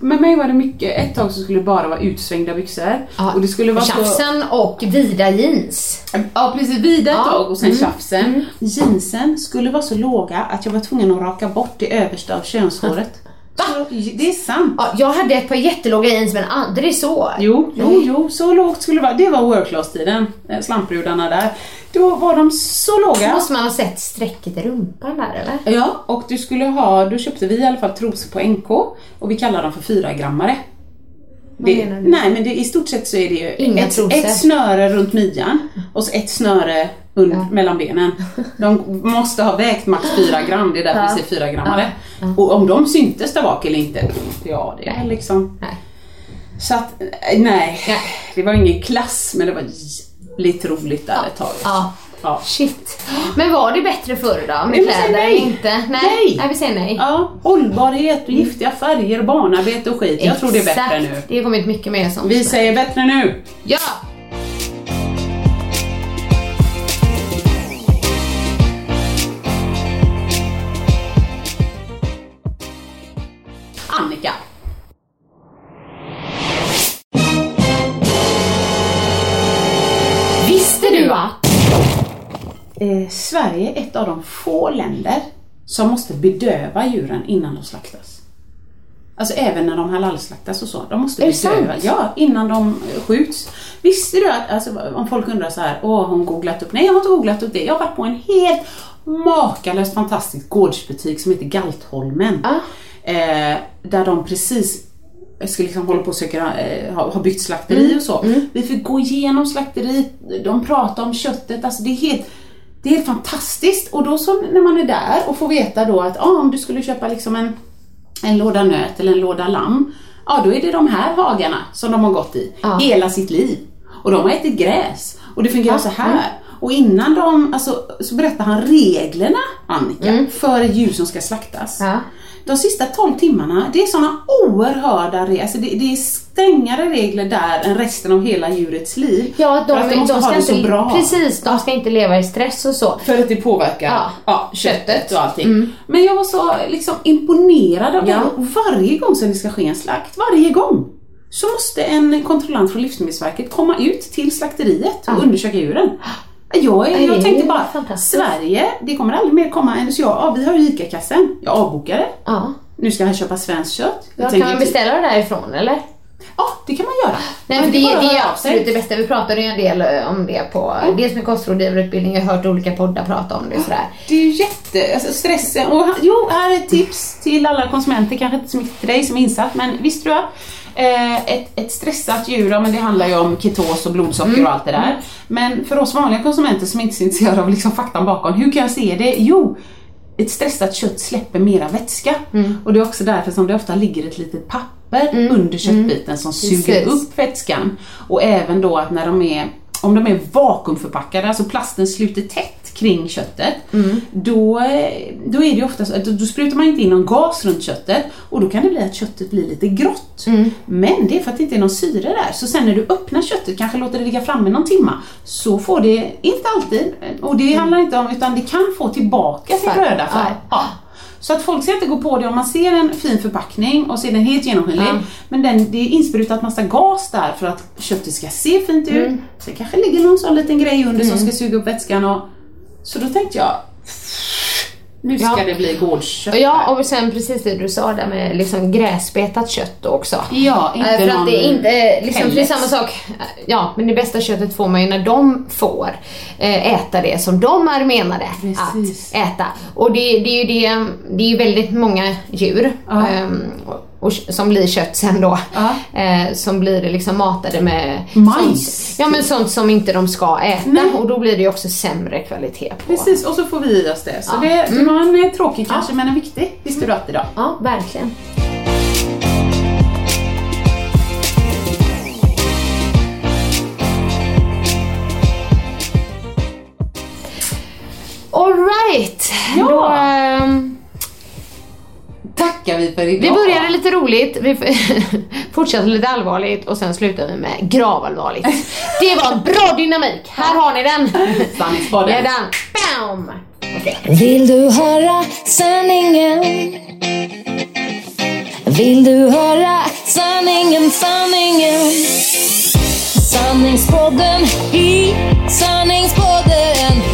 Med mig var det mycket, ett tag så skulle det bara vara utsvängda byxor. Ja, och det skulle vara så... Tjafsen och vida jeans. Ja precis, vida ett Ja. tag och sen Mm. tjafsen. Jeansen skulle vara så låga att jag var tvungen att raka bort det översta av könshåret. Så, det är sant. Ja, jag hade ett par jättelåga jeans men aldrig så. Jo, jo, jo, så lågt skulle det vara. Det var work class-tiden, eh, slampbrudarna där. Då var de så låga. Måste man ha sett strecket i rumpan där eller? Ja, och du skulle ha, då köpte vi i alla fall trosor på NK och vi kallar dem för 4-grammare. Det, nej men det, i stort sett så är det ju Inga ett, trosor. ett snöre runt midjan och så ett snöre un, Ja. mellan benen. De måste ha vägt max 4 gram, det är därför Ja. vi säger 4 grammare. Och om de syntes där bak eller inte, ja det är liksom... Nej. Så att, eh, nej, det var ingen klass men det var jävligt roligt där ett tag. Ja. Ja. Shit. Men var det bättre förr då? Med kläder? nej. Inte? Nej. Nej. nej. vi säger nej. Ja, hållbarhet och giftiga färger barnarbete och skit. Jag tror det är bättre Exakt. nu. Det har kommit mycket mer sånt. Vi säger bättre nu. Ja! Eh, Sverige är ett av de få länder som måste bedöva djuren innan de slaktas. Alltså även när de halalslaktas och så. De måste Är bedöva. sant? Ja, innan de skjuts. Visste du att, alltså, om folk undrar så här, åh har hon googlat upp? Nej jag har inte googlat upp det. Jag har varit på en helt makalöst fantastisk gårdsbutik som heter Galtholmen. Ah. Eh, där de precis ska liksom hålla på och söka, eh, ha, ha byggt slakteri och så. Vi fick gå igenom slakteriet, de pratar om köttet, alltså det är helt det är helt fantastiskt och då så när man är där och får veta då att ah, om du skulle köpa liksom en, en låda nöt eller en låda lamm, ja då är det de här hagarna som de har gått i Ja. hela sitt liv. Och de har ätit gräs och det fungerar så här. Och innan de, alltså, så berättar han reglerna Annika, för ett djur som ska slaktas. Ja. De sista 12 timmarna, det är såna oerhörda regler, alltså det, det är strängare regler där än resten av hela djurets liv. Ja, de, för att de måste de ha det så inte, bra. Precis, de ska inte leva i stress och så. För att det påverkar Ja. ja. köttet och allting. Men jag var så liksom imponerad av Ja. det. Varje gång som det ska ske en slakt, varje gång, så måste en kontrollant från Livsmedelsverket komma ut till slakteriet och undersöka djuren. Jag, är, Ja, det jag tänkte bara. Sverige, det kommer aldrig mer komma en... Så jag, ja, vi har ju ICA-kassen. Jag avbokade. Ja. Nu ska jag köpa svenskt kött. Jag Ja, kan man beställa det därifrån eller? Ja, det kan man göra. Nej, men det, bara det är absolut det bästa. Vi pratade ju en del eh, om det på dels med kostrådgivarutbildning, jag har hört olika poddar prata om det och sådär. Det är ju jätte, alltså stressen. Och, han- jo, här är ett tips till alla konsumenter, kanske inte så mycket till dig som är insatt, men visst tror jag. Eh, ett, ett stressat djur, ja, men det handlar ju om ketos och blodsocker och allt det där. Men för oss vanliga konsumenter som inte är intresserade av liksom faktan bakom, hur kan jag se det? Jo, ett stressat kött släpper mera vätska. Och det är också därför som det ofta ligger ett litet papper under köttbiten som suger Precis. upp vätskan. Och även då att när de är om de är vakuumförpackade, alltså plasten sluter tätt kring köttet, då, eh, då är det ju ofta så att då, då sprutar man inte in någon gas runt köttet och då kan det bli att köttet blir lite grått. Men det är för att det inte är någon syre där. Så sen när du öppnar köttet, kanske låter det ligga framme någon timma, så får det, inte alltid, och det handlar inte om, utan det kan få tillbaka sin röda färg. Ja. Så att folk ska inte gå på det om man ser en fin förpackning och ser den helt genomskinlig. Men den, det är insprutat massa gas där för att köttet ska se fint ut. Så det kanske ligger någon sån liten grej under som ska suga upp vätskan. Och, så då tänkte jag, nu ska Ja. det bli gårdskött Ja, och sen precis det du sa där med liksom gräsbetat kött också. Ja, inte Eh, för att det är inte, liksom, för det är samma sak, ja men det bästa köttet får man ju när de får eh, äta det som de är menade Precis. att äta. Och det, det är ju det, det är väldigt många djur Ja. ehm, och, som blir kött sen då. Ja. Eh, som blir liksom matade med Majs. Sånt, ja men sånt som inte de ska äta Nej. och då blir det ju också sämre kvalitet på. Precis, och så får vi i oss det. Så Ja. det, det var en eh, tråkig kanske, men en viktig. Visste du att idag? Ja, verkligen. Alright, Ja. då... ehm, Tackar vi för idag. vi började lite roligt, vi fortsatte lite allvarligt och sen slutade vi med gravallvarligt. Det var en bra dynamik, här har ni den! Sanningspodden. Den. Bam! Vill du höra sanningen? Vill du höra sanningen, sanningen? Sanningspodden i sanningspodden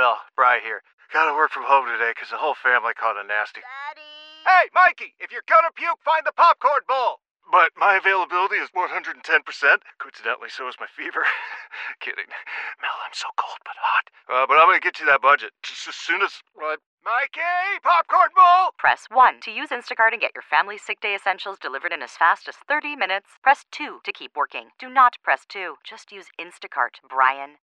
Mel, Bry here. Gotta work from home today 'cause the whole family caught a nasty. Daddy! Hey, Mikey, if you're gonna puke, find the popcorn bowl. But my availability is 110%. Coincidentally, so is my fever. Kidding. Mel, I'm so cold but hot. Uh, but I'm gonna get you that budget just as soon as. Uh, Mikey, popcorn bowl! Press 1 to use Instacart and get your family sick day essentials delivered in as fast as 30 minutes. Press 2 to keep working. Do not press 2. Just use Instacart. Brian